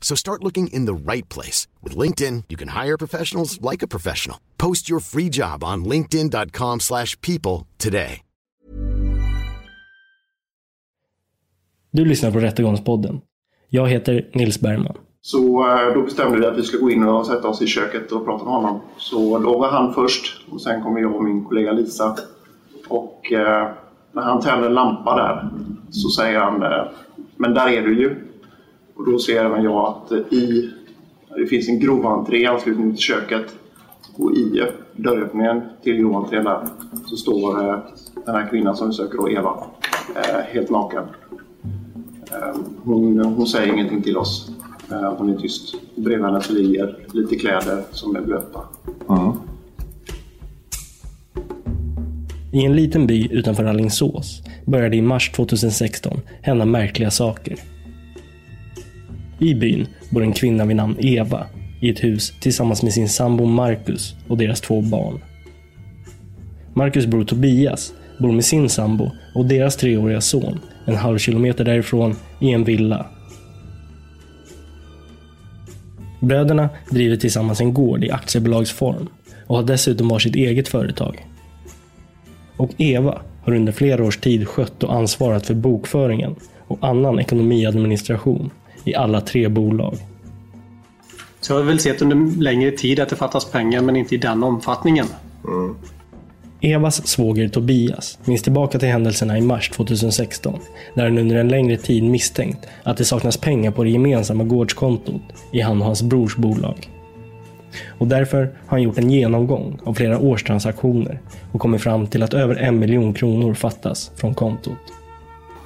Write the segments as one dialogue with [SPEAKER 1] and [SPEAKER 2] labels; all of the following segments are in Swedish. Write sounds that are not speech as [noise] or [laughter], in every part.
[SPEAKER 1] So start looking in the right place. With LinkedIn, you can hire professionals like a professional. Post your free job on linkedin.com slash people today.
[SPEAKER 2] Du lyssnar på Rättegångspodden. Jag heter Nils Bergman.
[SPEAKER 3] Så eh, då bestämde vi att vi skulle gå in och sätta oss i köket och prata med honom. Så då var han först och sen kommer jag och min kollega Lisa. Och eh, när han tänder en lampa där så säger han eh, Men där är du ju. Och då ser även jag att eh, i det finns en groventré i anslutning till köket. Och i dörröppningen till groventrén där så står eh, den här kvinnan som vi söker då, Eva, eh, helt naken. Eh, hon, hon säger ingenting till oss. Eh, hon är tyst. Bredvid henne så ligger lite kläder som är blöta.
[SPEAKER 2] I en liten by utanför Alingsås började i mars 2016 hända märkliga saker. I byn bor en kvinna vid namn Eva i ett hus tillsammans med sin sambo Marcus och deras två barn. Marcus bror Tobias bor med sin sambo och deras treåriga son en halv kilometer därifrån i en villa. Bröderna driver tillsammans en gård i aktiebolagsform och har dessutom varsitt eget företag. Och Eva har under flera års tid skött och ansvarat för bokföringen och annan ekonomiadministration i alla tre bolag.
[SPEAKER 4] Så jag har väl sett under längre tid att det fattas pengar men inte i den omfattningen.
[SPEAKER 2] Evas svåger Tobias minns tillbaka till händelserna i mars 2016 där han under en längre tid misstänkt att det saknas pengar på det gemensamma gårdskontot i han och hans brors bolag. Och därför har han gjort en genomgång av flera års transaktioner och kommit fram till att över en miljon kronor fattas från kontot.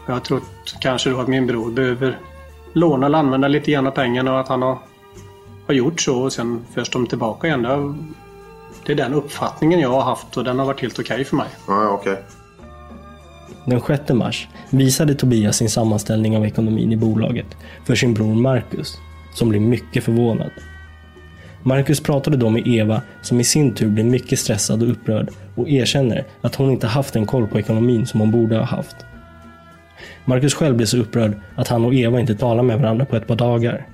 [SPEAKER 4] Jag har trott kanske då att min bror behöver låna eller använda lite grann av pengarna och att han har, har gjort så och sen förs de tillbaka igen. Det, har, det är den uppfattningen jag har haft och den har varit helt okej för mig.
[SPEAKER 3] Ja, okej.
[SPEAKER 2] Den 6 mars visade Tobias sin sammanställning av ekonomin i bolaget för sin bror Marcus, som blev mycket förvånad. Marcus pratade då med Eva, som i sin tur blev mycket stressad och upprörd och erkänner att hon inte haft en koll på ekonomin som hon borde ha haft. Marcus själv blev så upprörd att han och Eva inte talar med varandra på ett par dagar.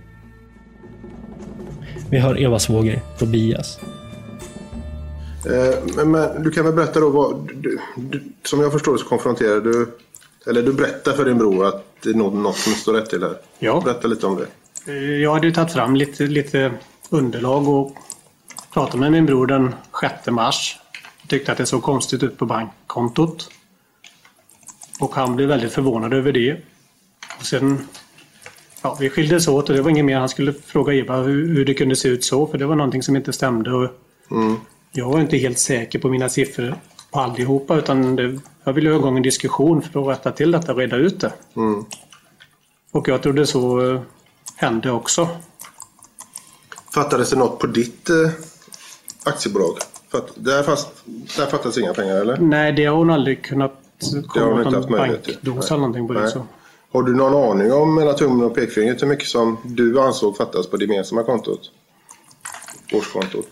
[SPEAKER 2] Vi hör Evas svåger Tobias.
[SPEAKER 5] Eh, Men, men du kan väl berätta då vad... Du, du, som jag förstår det så konfronterar du... Eller du berättar för din bror att det är något, något som står rätt till här.
[SPEAKER 4] Ja.
[SPEAKER 5] Berätta lite om det.
[SPEAKER 4] Eh, Jag hade ju tagit fram lite, lite underlag och pratade med min bror den 6 mars. Tyckte att det såg konstigt ut på bankkontot. Och han blev väldigt förvånad över det. Och sen, ja, vi skildes åt och det var inget mer. Han skulle fråga Eva hur, hur det kunde se ut så, för det var någonting som inte stämde. Och Jag var inte helt säker på mina siffror på allihopa, utan det, jag ville ha igång en diskussion för att rätta till detta och reda ut det. Och jag trodde så eh, hände också.
[SPEAKER 5] Fattades det något på ditt eh, aktiebolag? Fatt, där, fast, där fattas inga pengar eller?
[SPEAKER 4] Nej, det har hon aldrig kunnat
[SPEAKER 5] har
[SPEAKER 4] komma
[SPEAKER 5] hon
[SPEAKER 4] åt
[SPEAKER 5] inte haft möjlighet till. Nej.
[SPEAKER 4] någonting på det.
[SPEAKER 5] Nej.
[SPEAKER 4] Så.
[SPEAKER 5] Har du någon aning om mellan tummen och pekfingret hur mycket som du ansåg fattas på det gemensamma kontot? Årskontot.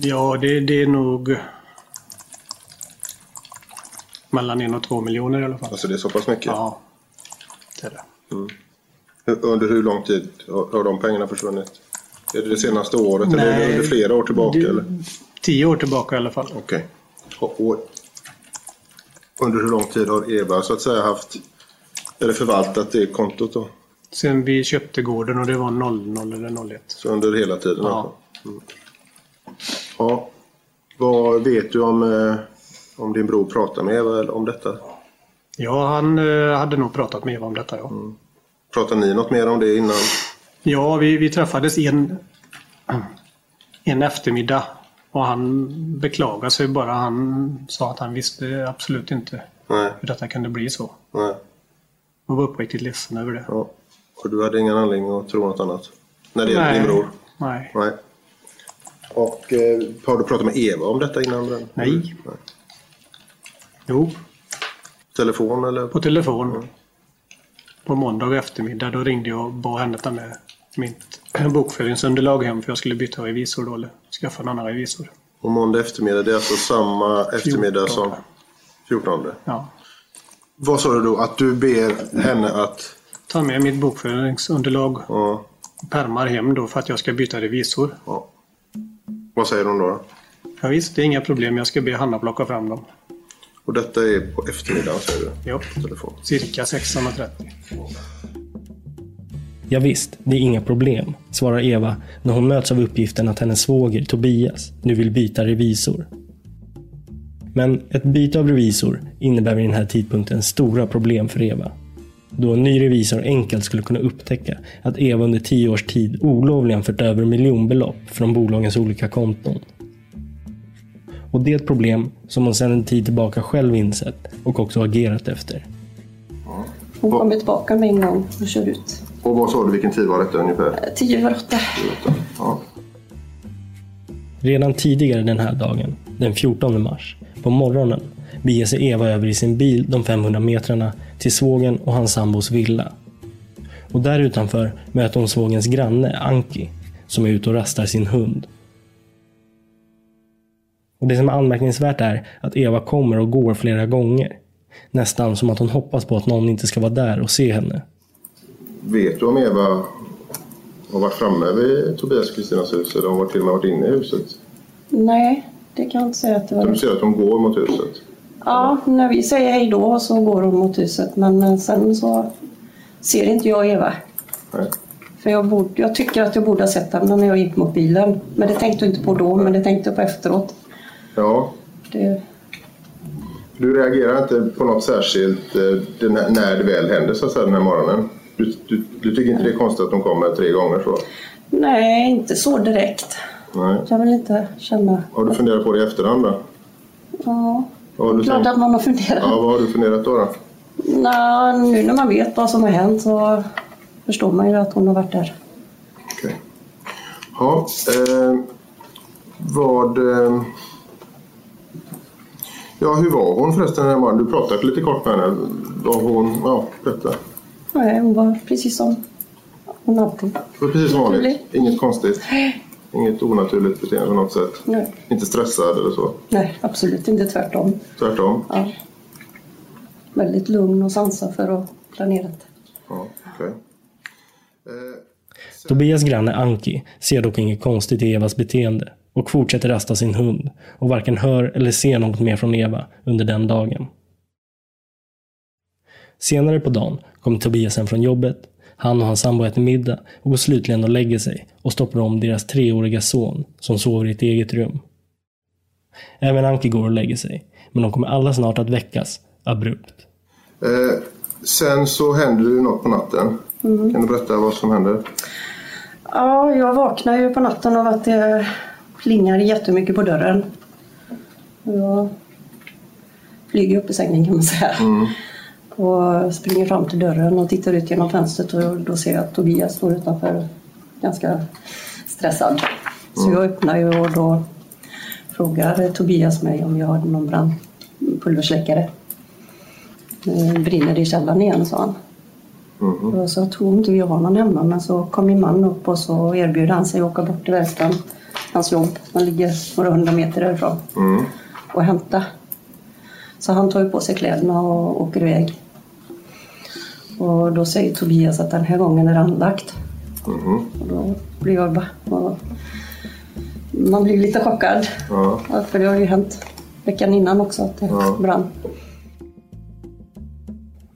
[SPEAKER 4] Ja, det, det är nog... mellan en och två miljoner i alla fall.
[SPEAKER 5] Alltså det är så pass mycket?
[SPEAKER 4] Ja, det är det.
[SPEAKER 5] Hur- Under hur lång tid har har de pengarna försvunnit? Är det det senaste året eller är det
[SPEAKER 4] Nej,
[SPEAKER 5] under flera år tillbaka?
[SPEAKER 4] det-
[SPEAKER 5] Eller?
[SPEAKER 4] Tio år tillbaka i alla fall.
[SPEAKER 5] Okej. Och, och under hur lång tid har Eva så att säga haft eller förvaltat det kontot då?
[SPEAKER 4] Sen vi köpte gården och det var 00 eller 01.
[SPEAKER 5] Så under hela tiden?
[SPEAKER 4] Ja.
[SPEAKER 5] Mm. ja. Vad vet du om, eh, om din bror pratar med Eva om detta?
[SPEAKER 4] Ja, han eh, hade nog pratat med Eva om detta. Ja,
[SPEAKER 5] Pratar ni något mer om det innan?
[SPEAKER 4] ja vi, vi träffades en, en eftermiddag och han beklagade sig bara. Han sa att han visste absolut inte
[SPEAKER 5] Nej.
[SPEAKER 4] hur detta kunde bli så.
[SPEAKER 5] Nej.
[SPEAKER 4] Och var uppriktigt ledsen över det.
[SPEAKER 5] Ja. Och du hade ingen anledning att tro något annat? När det gäller din bror?
[SPEAKER 4] Nej.
[SPEAKER 5] Nej. Och eh, har du pratat med Eva om detta innan? Den?
[SPEAKER 4] Nej. Jo,
[SPEAKER 5] Telefon eller?
[SPEAKER 4] på telefon. På måndag eftermiddag då ringde jag och bad henne ta med mitt bokföringsunderlag hem för jag skulle byta revisor då, eller skaffa en annan revisor.
[SPEAKER 5] Och måndag eftermiddag, det är alltså samma eftermiddag som 14?
[SPEAKER 4] Ja.
[SPEAKER 5] Vad sa du då? Att du ber henne att...
[SPEAKER 4] Ta med mitt bokföringsunderlag
[SPEAKER 5] Ja,
[SPEAKER 4] och pärmar hem då för att jag ska byta revisor.
[SPEAKER 5] ja. Vad säger hon då?
[SPEAKER 4] Ja, visst, det är inga problem. Jag ska be Hanna plocka fram dem.
[SPEAKER 5] Och detta är på eftermiddagen säger du?
[SPEAKER 4] Ja, cirka 16.30.
[SPEAKER 2] Ja, visst, det är inga problem, svarar Eva när hon möts av uppgiften att hennes svåger Tobias nu vill byta revisor. Men ett byte av revisor innebär vid den här tidpunkten stora problem för Eva. Då en ny revisor enkelt skulle kunna upptäcka att Eva under tio års tid olovligen fört över miljonbelopp från bolagens olika konton. Och det är ett problem som hon sedan en tid tillbaka själv insett och också agerat efter.
[SPEAKER 6] Hon kommer tillbaka med en gång och kör ut.
[SPEAKER 5] Och vad sa du, vilken tid var detta ungefär?
[SPEAKER 6] Tio över åtta.
[SPEAKER 5] Ja.
[SPEAKER 2] Redan tidigare den här dagen, den 14 mars, på morgonen beger sig Eva över i sin bil de 500 metrarna till svågen och hans sambos villa. Och där utanför möter hon svågens granne Anki som är ute och rastar sin hund. Och Det som är anmärkningsvärt är att Eva kommer och går flera gånger. Nästan som att hon hoppas på att någon inte ska vara där och se henne.
[SPEAKER 5] Vet du om Eva har varit framme vid Tobias och Kristinas hus eller har hon till och med varit inne i huset?
[SPEAKER 6] Nej, det kan jag inte säga att det var
[SPEAKER 5] Du ser att hon går mot huset?
[SPEAKER 6] Ja, när vi säger hej då så går hon mot huset men sen så ser inte jag Eva.
[SPEAKER 5] Nej.
[SPEAKER 6] För jag, borde, jag tycker att jag borde ha sett henne när jag gick mot bilen. Men det tänkte jag inte på då, men det tänkte jag på efteråt.
[SPEAKER 5] Ja,
[SPEAKER 6] Det,
[SPEAKER 5] Du reagerar inte på något särskilt eh, när det väl händer så att säga, den här morgonen? Du, du, du tycker inte det är konstigt att de kommer tre gånger så?
[SPEAKER 6] nej, inte så direkt.
[SPEAKER 5] Nej.
[SPEAKER 6] Jag vill inte känna...
[SPEAKER 5] Har du funderat på det i efterhand då?
[SPEAKER 6] Ja,
[SPEAKER 5] Vad har du,
[SPEAKER 6] klart
[SPEAKER 5] tänkt?
[SPEAKER 6] att man har funderat.
[SPEAKER 5] Ja, vad har du funderat då? då?
[SPEAKER 6] Nå, nu när man vet vad som har hänt så förstår man ju att hon har varit där.
[SPEAKER 5] Okej. Ja, eh, vad... Eh, ja, hur var hon förresten den här morgonen? Du pratade lite kort med henne. Var hon... Ja, berätta.
[SPEAKER 6] Nej, hon var precis som hon alltid.
[SPEAKER 5] Det var precis som vanligt.
[SPEAKER 6] Naturligt.
[SPEAKER 5] Inget konstigt. Inget onaturligt beteende på något sätt.
[SPEAKER 6] Nej.
[SPEAKER 5] Inte stressad eller så.
[SPEAKER 6] Nej, absolut inte tvärtom.
[SPEAKER 5] Tvärtom.
[SPEAKER 6] Ja. Väldigt lugn och sansad för att planera det.
[SPEAKER 5] Ja, okej.
[SPEAKER 2] Tobias granne Anki ser dock inget konstigt i Evas beteende och fortsätter rasta sin hund och varken hör eller ser något mer från Eva under den dagen. Senare på dagen kommer Tobias hem från jobbet. Han och hans sambo äter middag och går slutligen och lägger sig och stoppar om deras treåriga son som sover i ett eget rum. Även Anki går och lägger sig, men de kommer alla snart att väckas abrupt.
[SPEAKER 5] Eh, sen så händer det något på natten. Kan du berätta vad som händer?
[SPEAKER 6] Ja, jag vaknar ju på natten av att det plingar jättemycket på dörren. Jag flyger upp i sängen kan man säga. Och springer fram till dörren och tittar ut genom fönstret och då ser jag att Tobias står utanför ganska stressad. Så jag öppnar ju och då frågar Tobias mig om jag har någon brandpulversläckare. Eh, Brinner det i källaren igen, sa han. Och jag sa, jag tror inte vi har någon hemma. Men så kom min man upp och så erbjöd han sig att åka bort till verkstaden. Hans jobb som ligger några hundra meter därifrån. Och hämta. Så han tar ju på sig kläderna och åker iväg. Och då säger Tobias att den här gången är det anlagt.
[SPEAKER 5] Mhm.
[SPEAKER 6] Och då blir jag bara... Man blir lite chockad.
[SPEAKER 5] Ja,
[SPEAKER 6] För det har ju hänt veckan innan också att det
[SPEAKER 5] Ja.
[SPEAKER 6] brann.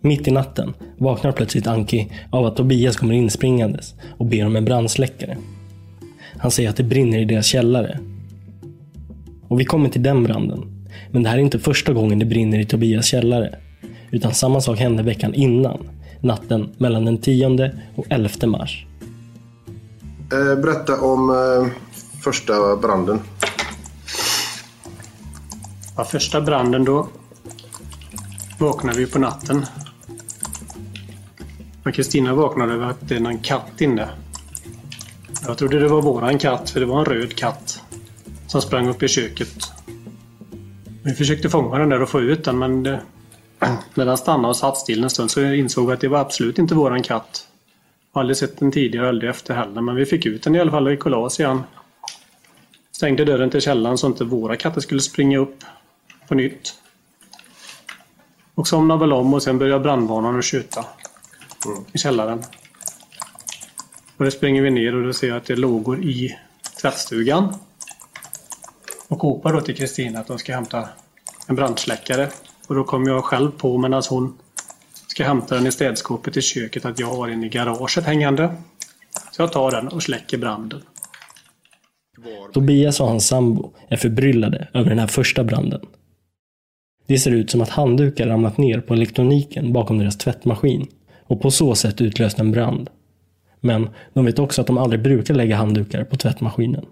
[SPEAKER 2] Mitt i natten vaknar plötsligt Anki av att Tobias kommer inspringandes och ber om en brandsläckare. Han säger att det brinner i deras källare. Och vi kommer till den branden. Men det här är inte första gången det brinner i Tobias källare. Utan samma sak hände veckan innan. Natten mellan den 10 och 11 mars.
[SPEAKER 5] Eh, berätta om eh, första branden.
[SPEAKER 4] Ja, första branden då vaknade vi på natten. Och Kristina vaknade över att det är någon katt inne. Jag trodde det var våran katt, för det var en röd katt som sprang upp i köket. Vi försökte fånga den där och få ut den, men det, när den stannade och satt still en stund så insåg vi att det var absolut inte våran katt. Jag har aldrig sett den tidigare, aldrig efter heller, men vi fick ut den i alla fall och gick och la oss igen. Stängde dörren till källaren så inte våra katter skulle springa upp på nytt. Och somnade väl om och sen började brandvarnaren att skjuta i källaren. Och då springer vi ner och då ser jag att det är lågor i tvättstugan. Och ropar då till Kristina att de ska hämta en brandsläckare. Och då kom jag själv på medan hon ska hämta den i städskåpet i köket att jag har en i garaget hängande. Så jag tar den och släcker branden.
[SPEAKER 2] Tobias och hans sambo är förbryllade över den här första branden. Det ser ut som att handdukar ramlat ner på elektroniken bakom deras tvättmaskin och på så sätt utlöst en brand. Men de vet också att de aldrig brukar lägga handdukar på tvättmaskinen.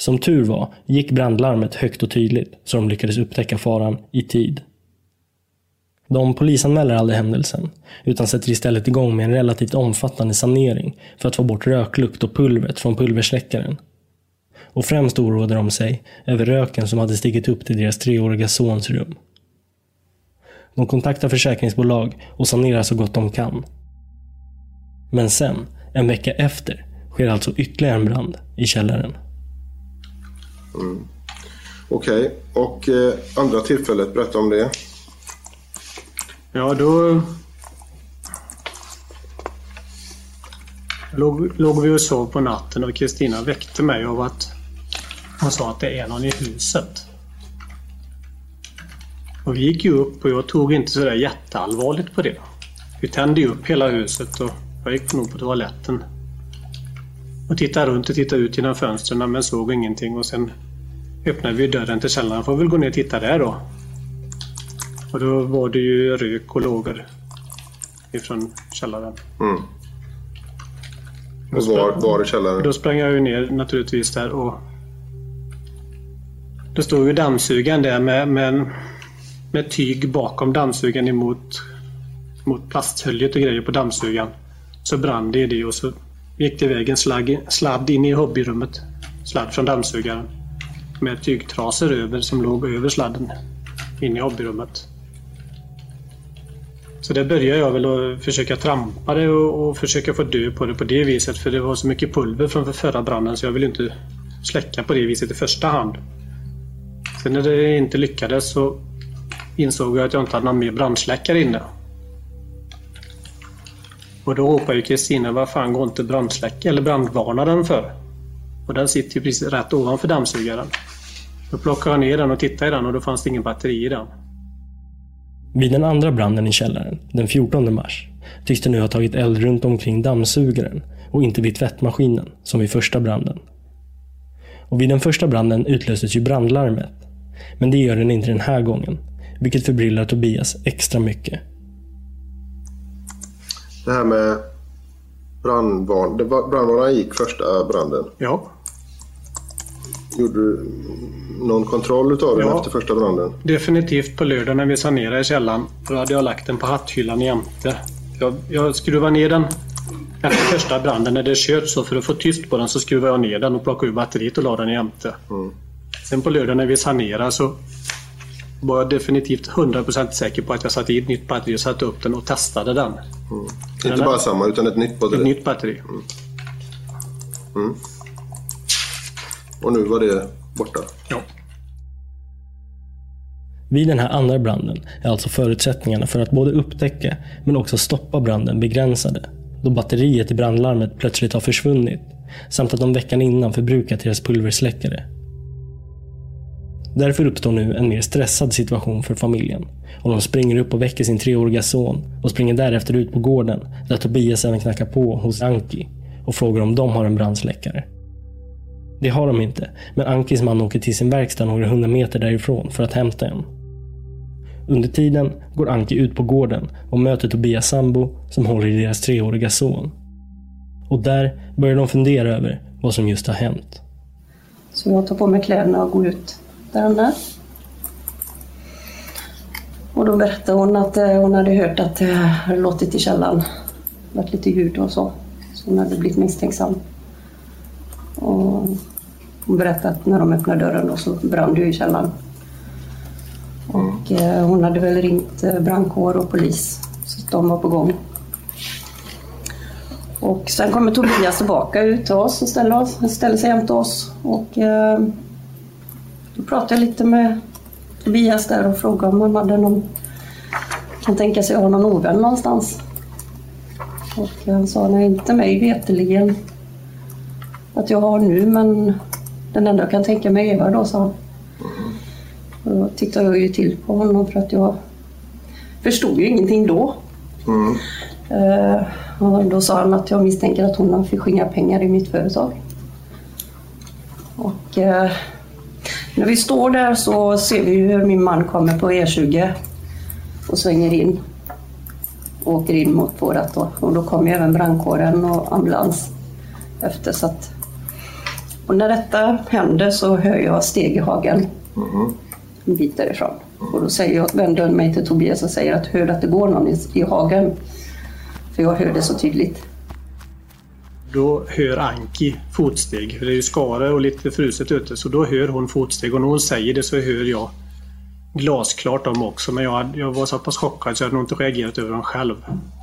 [SPEAKER 2] Som tur var gick brandlarmet högt och tydligt så de lyckades upptäcka faran i tid. De polisanmäler aldrig händelsen, utan sätter istället igång med en relativt omfattande sanering för att få bort röklukt och pulvret från pulversläckaren. Och främst oroade de sig över röken som hade stigit upp till deras treåriga sons rum. De kontaktar försäkringsbolag och sanerar så gott de kan. Men sen, en vecka efter, sker alltså ytterligare en brand i källaren. Mm.
[SPEAKER 5] Okej, och eh, andra tillfället, berätta om det.
[SPEAKER 4] Ja, då låg, låg vi och sov på natten och Kristina väckte mig av att hon sa att det är någon i huset. Och vi gick ju upp och jag tog inte sådär jätteallvarligt på det. Vi tände ju upp hela huset och jag gick nog på toaletten. Och tittade runt och tittade ut genom fönstren men såg ingenting och sen öppnade vi dörren till källaren. Får väl gå ner och titta där då. Och då var det ju rök och lågor ifrån källaren.
[SPEAKER 5] Mm. Och var, var i källaren?
[SPEAKER 4] Då sprang jag ju ner naturligtvis där och då stod ju dammsugaren där med, med, med tyg bakom dammsugaren emot mot plasthöljet och grejer på dammsugaren. Så brann det i det och så gick det iväg en slagg, sladd in i hobbyrummet. Sladd från dammsugaren. Med tygtrasor över som låg över sladden in i hobbyrummet. Så där började jag väl att försöka trampa det och, och försöka få dö på det på det viset. För det var så mycket pulver från förra branden så jag ville inte släcka på det viset i första hand. Sen när det inte lyckades så insåg jag att jag inte hade någon mer brandsläckare inne. Och då ropar ju Kristina, vad fan går inte brandsläck eller brandvarnaren för? Och den sitter ju precis rätt ovanför dammsugaren. Då plockade jag ner den och tittade i den och då fanns det ingen batteri i den.
[SPEAKER 2] Vid den andra branden i källaren, den 14 mars, tycks det nu ha tagit eld runt omkring dammsugaren och inte vid tvättmaskinen, som vid första branden. Och vid den första branden utlöstes ju brandlarmet. Men det gör den inte den här gången, vilket förbryllar Tobias extra mycket.
[SPEAKER 5] Det här med brandvarn. Brandvarnaren gick första branden.
[SPEAKER 4] Ja,
[SPEAKER 5] Gjorde du någon kontroll utav den
[SPEAKER 4] Ja.
[SPEAKER 5] efter första branden?
[SPEAKER 4] definitivt på lördag när vi sanerade källaren. Då hade jag lagt den på hatthyllan jämte. Jag, jag skruvade ner den efter första branden när det kört så för att få tyst på den så skruvade jag ner den och plockade ur batteriet och la den jämte. Sen på lördag när vi sanerade så var jag definitivt 100% säker på att jag satte i ett nytt batteri och satte upp den och testade den.
[SPEAKER 5] Inte
[SPEAKER 4] Nej.
[SPEAKER 5] bara samma utan ett nytt
[SPEAKER 4] Ett
[SPEAKER 5] batteri.
[SPEAKER 4] nytt batteri.
[SPEAKER 5] Och nu var det borta.
[SPEAKER 4] Ja.
[SPEAKER 2] Vid den här andra branden är alltså förutsättningarna för att både upptäcka men också stoppa branden begränsade då batteriet i brandlarmet plötsligt har försvunnit samt att de veckan innan förbrukat deras pulversläckare. Därför uppstår nu en mer stressad situation för familjen och de springer upp och väcker sin treåriga son och springer därefter ut på gården där Tobias även knackar på hos Anki och frågar om de har en brandsläckare. Det har de inte, men Ankis man åker till sin verkstad några hundra meter därifrån för att hämta en. Under tiden går Anki ut på gården och möter Tobias sambo som håller i deras treåriga son. Och där börjar de fundera över vad som just har hänt.
[SPEAKER 6] Så jag tar på mig kläderna och går ut där han är. Och då berättade hon att eh, hon hade hört att det hade låtit i källaren. Det varit lite ljud och så. Så hon hade blivit misstänksam. Och hon berättade att när de öppnade dörren då så brann det i källaren. Och eh, hon hade väl ringt brandkår och polis. Så de var på gång. Och sen kommer Tobias tillbaka ut till oss och ställer, oss, ställer sig jämte oss. Och eh, då pratade jag lite med Tobias där och frågade om han hade någon, kan tänka sig att ha någon ovän någonstans. Och han sa, nej inte mig veteligen att jag har nu men den enda jag kan tänka mig är Eva då, sa han. Då tittade jag ju till på honom för att jag förstod ju ingenting då.
[SPEAKER 5] Mm.
[SPEAKER 6] Eh, och då sa han att jag misstänker att hon har förskingrat pengar i mitt företag. Och eh, när vi står där så ser vi hur min man kommer på E20 och svänger in. Och åker in mot vårat då. Och då kommer även brandkåren och ambulans efter. Så att, och när detta händer så hör jag steg i hagen
[SPEAKER 5] Mm.
[SPEAKER 6] en bit därifrån. Och då säger jag, vänder jag mig till Tobias och säger att hör att det går någon i, i hagen? För jag hör det så tydligt.
[SPEAKER 4] Då hör Anki fotsteg. För det är ju skare och lite fruset ute. Så då hör hon fotsteg. Och när hon säger det så hör jag glasklart dem också. Men jag, jag var så pass chockad så jag hade nog inte reagerat över dem själv.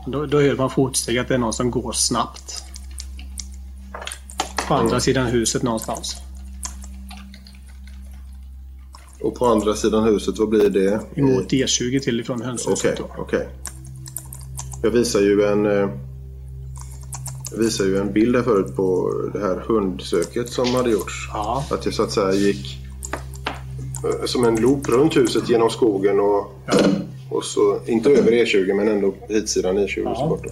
[SPEAKER 4] Då, då hör man fotsteg att det är någon som går snabbt. På andra sidan huset någonstans.
[SPEAKER 5] Och på andra sidan huset, vad blir det?
[SPEAKER 4] Emot E20 till ifrån
[SPEAKER 5] Okej,
[SPEAKER 4] hönshuset. då.
[SPEAKER 5] okej. Jag visar ju en... eh, Jag visar ju en bild här förut på det här hundsöket som hade gjorts.
[SPEAKER 4] Ja.
[SPEAKER 5] Att jag så att säga gick eh, som en loop runt huset genom skogen och, och så, inte över E20 men ändå hitsidan E20
[SPEAKER 4] Ja.
[SPEAKER 5] så borta.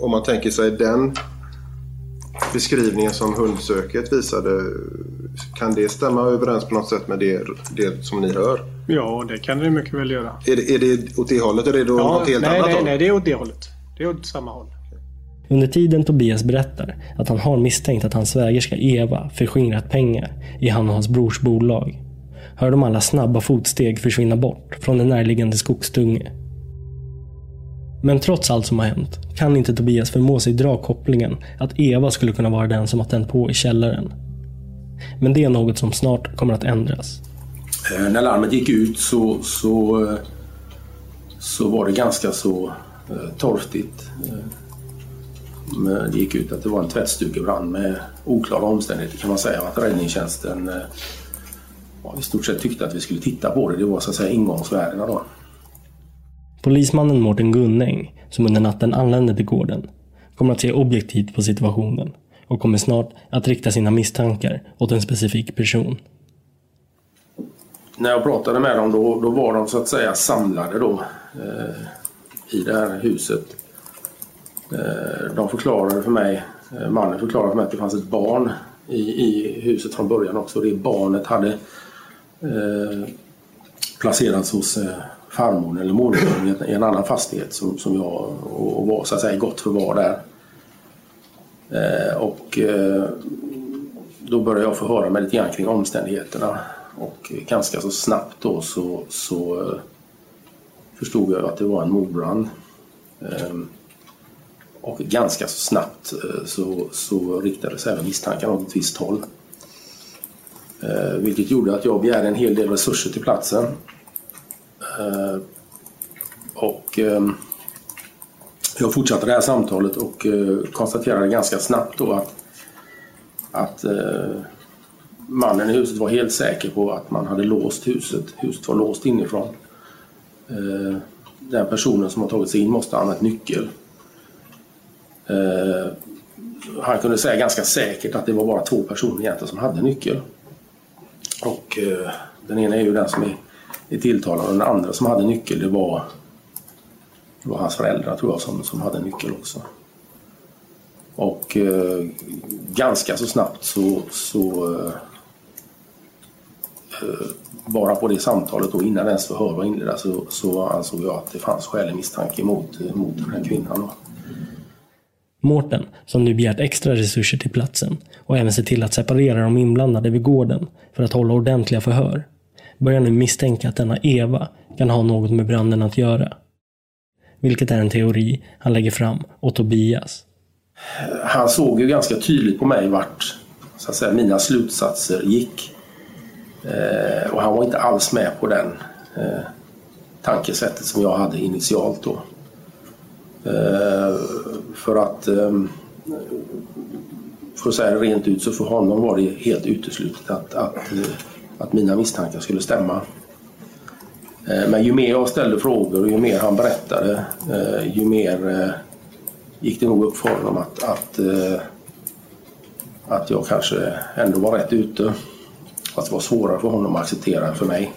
[SPEAKER 5] Om man tänker sig den beskrivningen som hundsöket visade, kan det stämma överens på något sätt med det, det som ni hör?
[SPEAKER 4] Ja, det kan det mycket väl göra.
[SPEAKER 5] Är det, är det åt det hållet eller är det åt
[SPEAKER 4] Ja,
[SPEAKER 5] något helt
[SPEAKER 4] nej,
[SPEAKER 5] annat
[SPEAKER 4] nej,
[SPEAKER 5] håll?
[SPEAKER 4] nej, det är åt det hållet. Det är åt samma håll.
[SPEAKER 2] Under tiden Tobias berättar att han har misstänkt att hans svägerska Eva förskingrat pengar i han och hans brors bolag hör de alla snabba fotsteg försvinna bort från en närliggande skogsdunge. Men trots allt som har hänt kan inte Tobias förmå sig dra kopplingen att Eva skulle kunna vara den som har tänt på i källaren. Men det är något som snart kommer att ändras.
[SPEAKER 7] Eh, när larmet gick ut så, så, eh, så var det ganska så eh, torftigt. Eh, det gick ut att det var en tvättstugebrand med oklara omständigheter kan man säga. Att räddningstjänsten eh, ja, i stort sett tyckte att vi skulle titta på det. Det var så att säga ingångsvärdena då.
[SPEAKER 2] Polismannen Mårten Gunnäng, som under natten anlände till gården, kommer att se objektivt på situationen och kommer snart att rikta sina misstankar åt en specifik person.
[SPEAKER 7] När jag pratade med dem då, då var de så att säga samlade då eh, i det här huset. Eh, de förklarade för mig, eh, mannen förklarade för mig att det fanns ett barn i, i huset från början också. Det barnet hade eh, placerats hos eh, farmor eller mormor i en, i en annan fastighet som, som jag och, och var så att säga i gott förvar där. Eh, och eh, då började jag få höra mig lite grann kring omständigheterna. Och ganska så snabbt då så, så eh, förstod jag att det var en mordbrand. Ehm, och ganska så snabbt eh, så, så riktades även misstankarna åt ett visst håll. Eh, vilket gjorde att jag begärde en hel del resurser till platsen. Eh, och ehm, jag fortsatte det här samtalet och konstaterade ganska snabbt då att, att mannen i huset var helt säker på att man hade låst huset. Huset var låst inifrån. Den personen som har tagit sig in måste ha använt nyckel. Eh, han kunde säga ganska säkert att det var bara två personer egentligen som hade nyckel. Och eh, den ena är ju den som är, är tilltalad och den andra som hade nyckel det var, det var hans föräldrar tror jag som, som hade nyckel också. Och eh, ganska så snabbt så, så eh, eh bara på det samtalet och innan ens förhör var inledda så, så ansåg jag att det fanns skälig misstanke mot, mot den här kvinnan. Då.
[SPEAKER 2] Mårten, som nu begärt extra resurser till platsen och även sett till att separera de inblandade vid gården för att hålla ordentliga förhör, börjar nu misstänka att denna Eva kan ha något med branden att göra. Vilket är en teori han lägger fram åt Tobias.
[SPEAKER 7] Han såg ju ganska tydligt på mig vart så att säga, mina slutsatser gick. Eh, och han var inte alls med på den eh, tankesättet som jag hade initialt då. Eh, för att ehm, för att säga det rent ut så för honom var det helt uteslutet att, att, eh, att mina misstankar skulle stämma. Eh, men ju mer jag ställde frågor och ju mer han berättade ju mer gick det nog upp för honom att, att, att jag kanske ändå var rätt ute. Att det var svårare för honom att acceptera än för mig.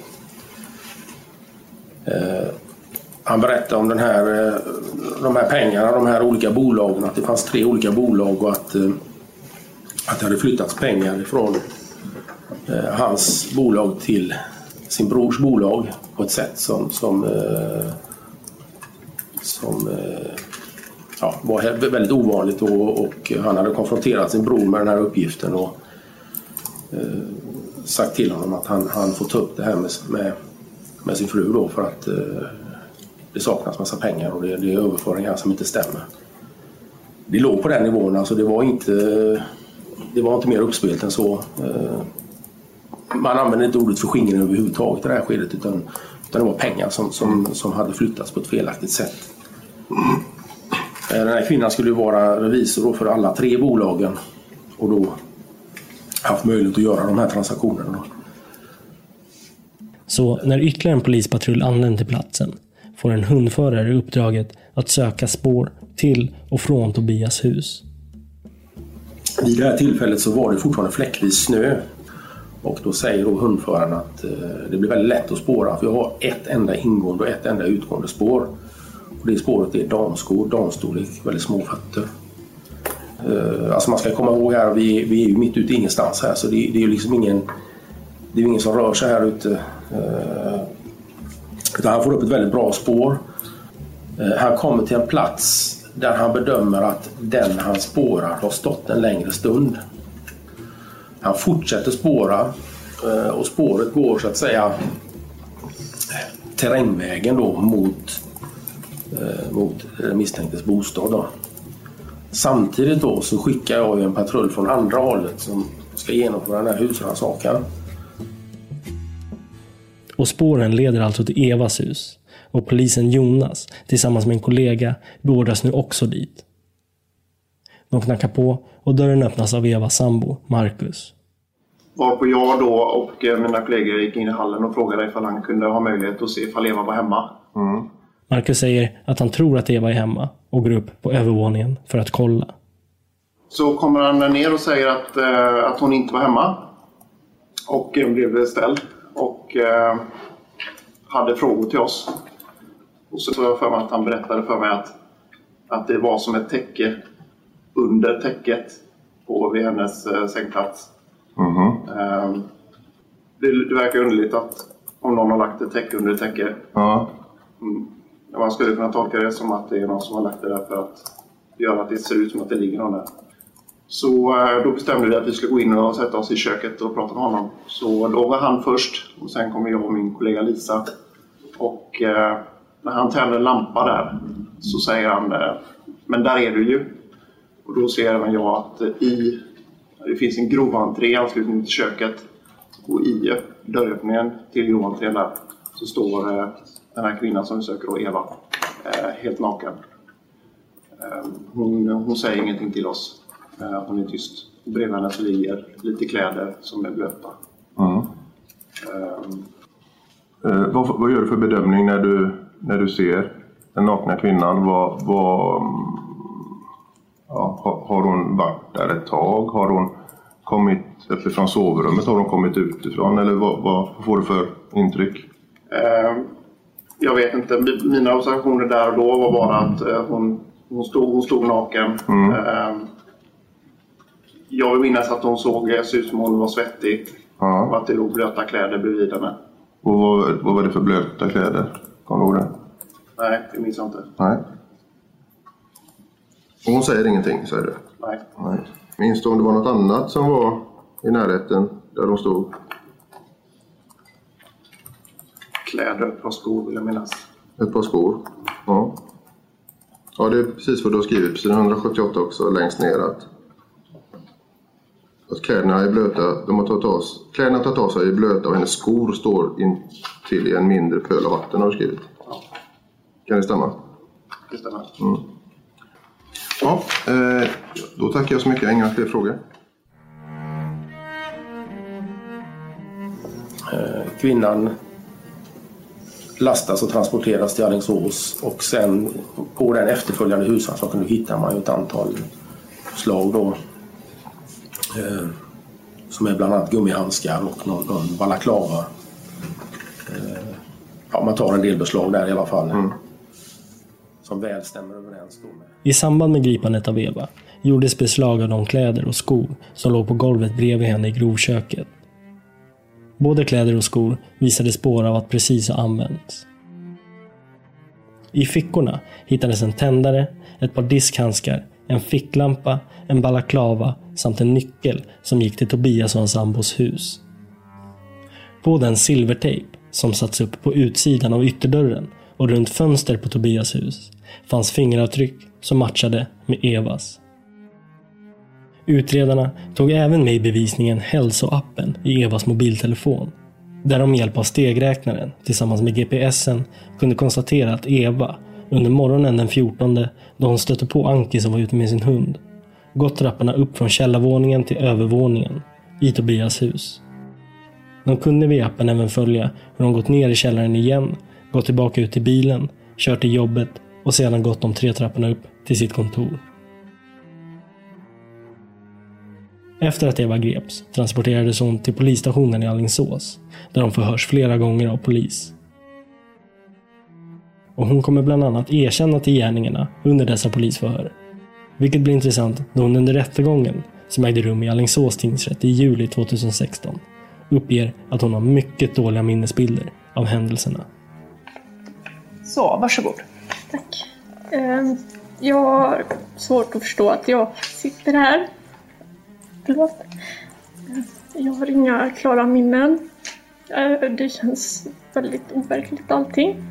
[SPEAKER 7] Han berättade om den här, eh, de här pengarna, de här olika bolagen, att det fanns tre olika bolag och att, eh, att det hade flyttats pengar ifrån eh, hans bolag till sin brors bolag på ett sätt som, som, som ja, var väldigt ovanligt och, och, han hade konfronterat sin bror med den här uppgiften och sagt till honom att han, han får ta upp det här med, med, med sin fru då för att det saknas massa pengar och det, det är överföringar som inte stämmer. Det låg på den nivån, alltså det var inte, det var inte mer uppspelt än så. Eh, man använde inte ordet förskingring överhuvudtaget i det här skedet utan, utan det var pengar som, som, som hade flyttats på ett felaktigt sätt. Eh, den här kvinnan skulle vara revisor för alla tre bolagen och då haft möjlighet att göra de här transaktionerna.
[SPEAKER 2] Så när ytterligare en polispatrull anlände till platsen får en hundförare uppdraget att söka spår till och från Tobias hus.
[SPEAKER 7] Vid det här tillfället så var det fortfarande fläckvis snö. Och då säger då hundföraren att eh, det blir väldigt lätt att spåra för jag har ett enda ingående och ett enda utgående spår. Och det spåret är damskor, damstorlek, väldigt små fötter. Eh, alltså man ska komma ihåg här, vi, vi är ju mitt ute i ingenstans här så det, det är ju liksom ingen, det är ingen som rör sig här ute. Eh, utan han får upp ett väldigt bra spår. Eh, han kommer till en plats där han bedömer att den han spårar har stått en längre stund. Han fortsätter spåra eh, och spåret går så att säga terrängvägen då mot, eh, mot den misstänktes bostad. Då. Samtidigt då så skickar jag en patrull från andra hållet som ska genomföra den här husrannsakan.
[SPEAKER 2] Och spåren leder alltså till Evas hus. Och polisen Jonas, tillsammans med en kollega, beordras nu också dit. De knackar på och dörren öppnas av Evas sambo, Marcus.
[SPEAKER 3] Varpå jag då och eh, mina kollegor gick in i hallen och frågade ifall han kunde ha möjlighet att se ifall Eva var hemma. Mm.
[SPEAKER 2] Marcus säger att han tror att Eva är hemma och går upp på övervåningen för att kolla.
[SPEAKER 3] Så kommer han ner och säger att, eh, att hon inte var hemma. Och blev ställd och eh, hade frågor till oss. Och så tror jag för mig att han berättade för mig att, att det var som ett täcke under täcket på, vid hennes eh, sängplats. Mm -hmm. eh, det, det, verkar underligt att om någon har lagt ett täcke under ett täcke. Ja. Mm, man skulle kunna tolka det som att det är någon som har lagt det där för att göra att det ser ut som att det ligger någon där. Så eh, då bestämde vi att vi skulle gå in och sätta oss i köket och prata med honom. Så då var han först och sen kom jag och min kollega Lisa. Och eh, när han tänder en lampa där så säger han eh, Men där är du ju. Och då ser även jag att eh, i, det finns en groventré i anslutning till köket. Och i dörröppningen till groventrén där så står den här kvinnan som vi söker, då, Eva, helt naken. Ehm, hon, hon säger ingenting till oss. Hon är tyst. Bredvid henne så ligger lite kläder som är blöta.
[SPEAKER 5] Mm.
[SPEAKER 3] Ehm,
[SPEAKER 5] Eh, vad, vad gör du för bedömning när du, när du ser den nakna kvinnan? Vad, vad, ja, har, har hon varit där ett tag? Har hon kommit uppifrån sovrummet? Har hon kommit utifrån? Eller vad, vad får du för intryck?
[SPEAKER 3] ehm, jag vet inte. Mi- Mina observationer där och då var bara att eh, hon, hon, stod, hon stod naken.
[SPEAKER 5] Mm.
[SPEAKER 3] Ehm, jag vill minnas att hon såg, såg ut som hon var svettig. Och
[SPEAKER 5] Ja.
[SPEAKER 3] att det låg blöta kläder bredvid henne.
[SPEAKER 5] Och vad, vad var det för blöta kläder? Kommer du ihåg det?
[SPEAKER 3] Nej, det minns jag inte.
[SPEAKER 5] Nej. Och hon säger ingenting, säger du?
[SPEAKER 3] Nej.
[SPEAKER 5] Nej. Minns du om det var något annat som var i närheten där de stod?
[SPEAKER 3] Kläder, ett par skor vill jag minnas.
[SPEAKER 5] Ett par skor? Ja. Ja, det är precis vad du har skrivit på sidan 178 också, längst ner. Att, att kläderna är blöta. De har tagit av, kläderna har tagit av sig är blöta och hennes skor står in till i en mindre pöl av vatten, har du skrivit. Kan det stämma?
[SPEAKER 3] Det stämmer.
[SPEAKER 5] Ja, eh, då tackar jag så mycket. Jag har inga fler frågor.
[SPEAKER 7] Kvinnan lastas och transporteras till Alingsås och sen på den efterföljande husrannsakan hittar man ju ett antal slag då. Eh, som är bland annat gummihandskar och någon, någon balaklava. Eh, ja, man tar en del beslag där i alla fall. Som väl stämmer överens då med
[SPEAKER 2] I samband med gripandet av Eva gjordes beslag av de kläder och skor som låg på golvet bredvid henne i grovköket. Både kläder och skor visade spår av att precis ha använts. I fickorna hittades en tändare, ett par diskhandskar, en ficklampa, en balaklava samt en nyckel som gick till Tobias och hans sambos hus. På den silvertejp som satts upp på utsidan av ytterdörren och runt fönster på Tobias hus fanns fingeravtryck som matchade med Evas. Utredarna tog även med i bevisningen hälsoappen i Evas mobiltelefon. Där de med hjälp av stegräknaren tillsammans med GPSen kunde konstatera att Eva under morgonen den 14 då hon stötte på Anki som var ute med sin hund gått trapporna upp från källarvåningen till övervåningen i Tobias hus. De kunde via appen även följa hur de gått ner i källaren igen, gått tillbaka ut till bilen, kört till jobbet och sedan gått de tre trapporna upp till sitt kontor. Efter att Eva greps transporterades hon till polisstationen i Alingsås, där hon förhörs flera gånger av polis. Och hon kommer bland annat erkänna till gärningarna under dessa polisförhör. Vilket blir intressant då hon under rättegången, som ägde rum i Alingsås tingsrätt i juli 2016, uppger att hon har mycket dåliga minnesbilder av händelserna.
[SPEAKER 8] Så, varsågod. Tack. Eh, jag har svårt att förstå att jag sitter här. Förlåt. Jag har inga klara minnen. Eh, det känns väldigt overkligt allting.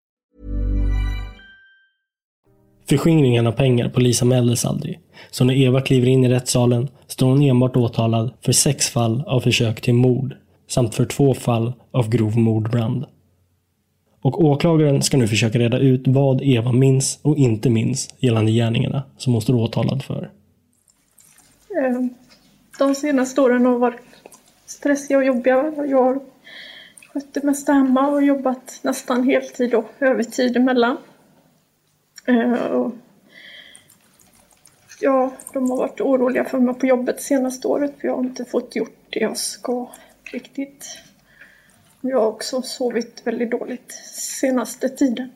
[SPEAKER 2] Förskingringen av pengar polisanmäldes aldrig, så när Eva kliver in i rättssalen står hon enbart åtalad för sex fall av försök till mord samt för två fall av grov mordbrand. Och åklagaren ska nu försöka reda ut vad Eva minns och inte minns gällande gärningarna som hon står åtalad för.
[SPEAKER 8] Eh, de senaste åren har varit stressiga och jobbiga. Jag har skött det mesta hemma och jobbat nästan heltid och övertid emellan. Eh, Ja, de har varit oroliga för mig på jobbet senaste året för jag har inte fått gjort det jag ska riktigt. Jag har också sovit väldigt dåligt senaste tiden.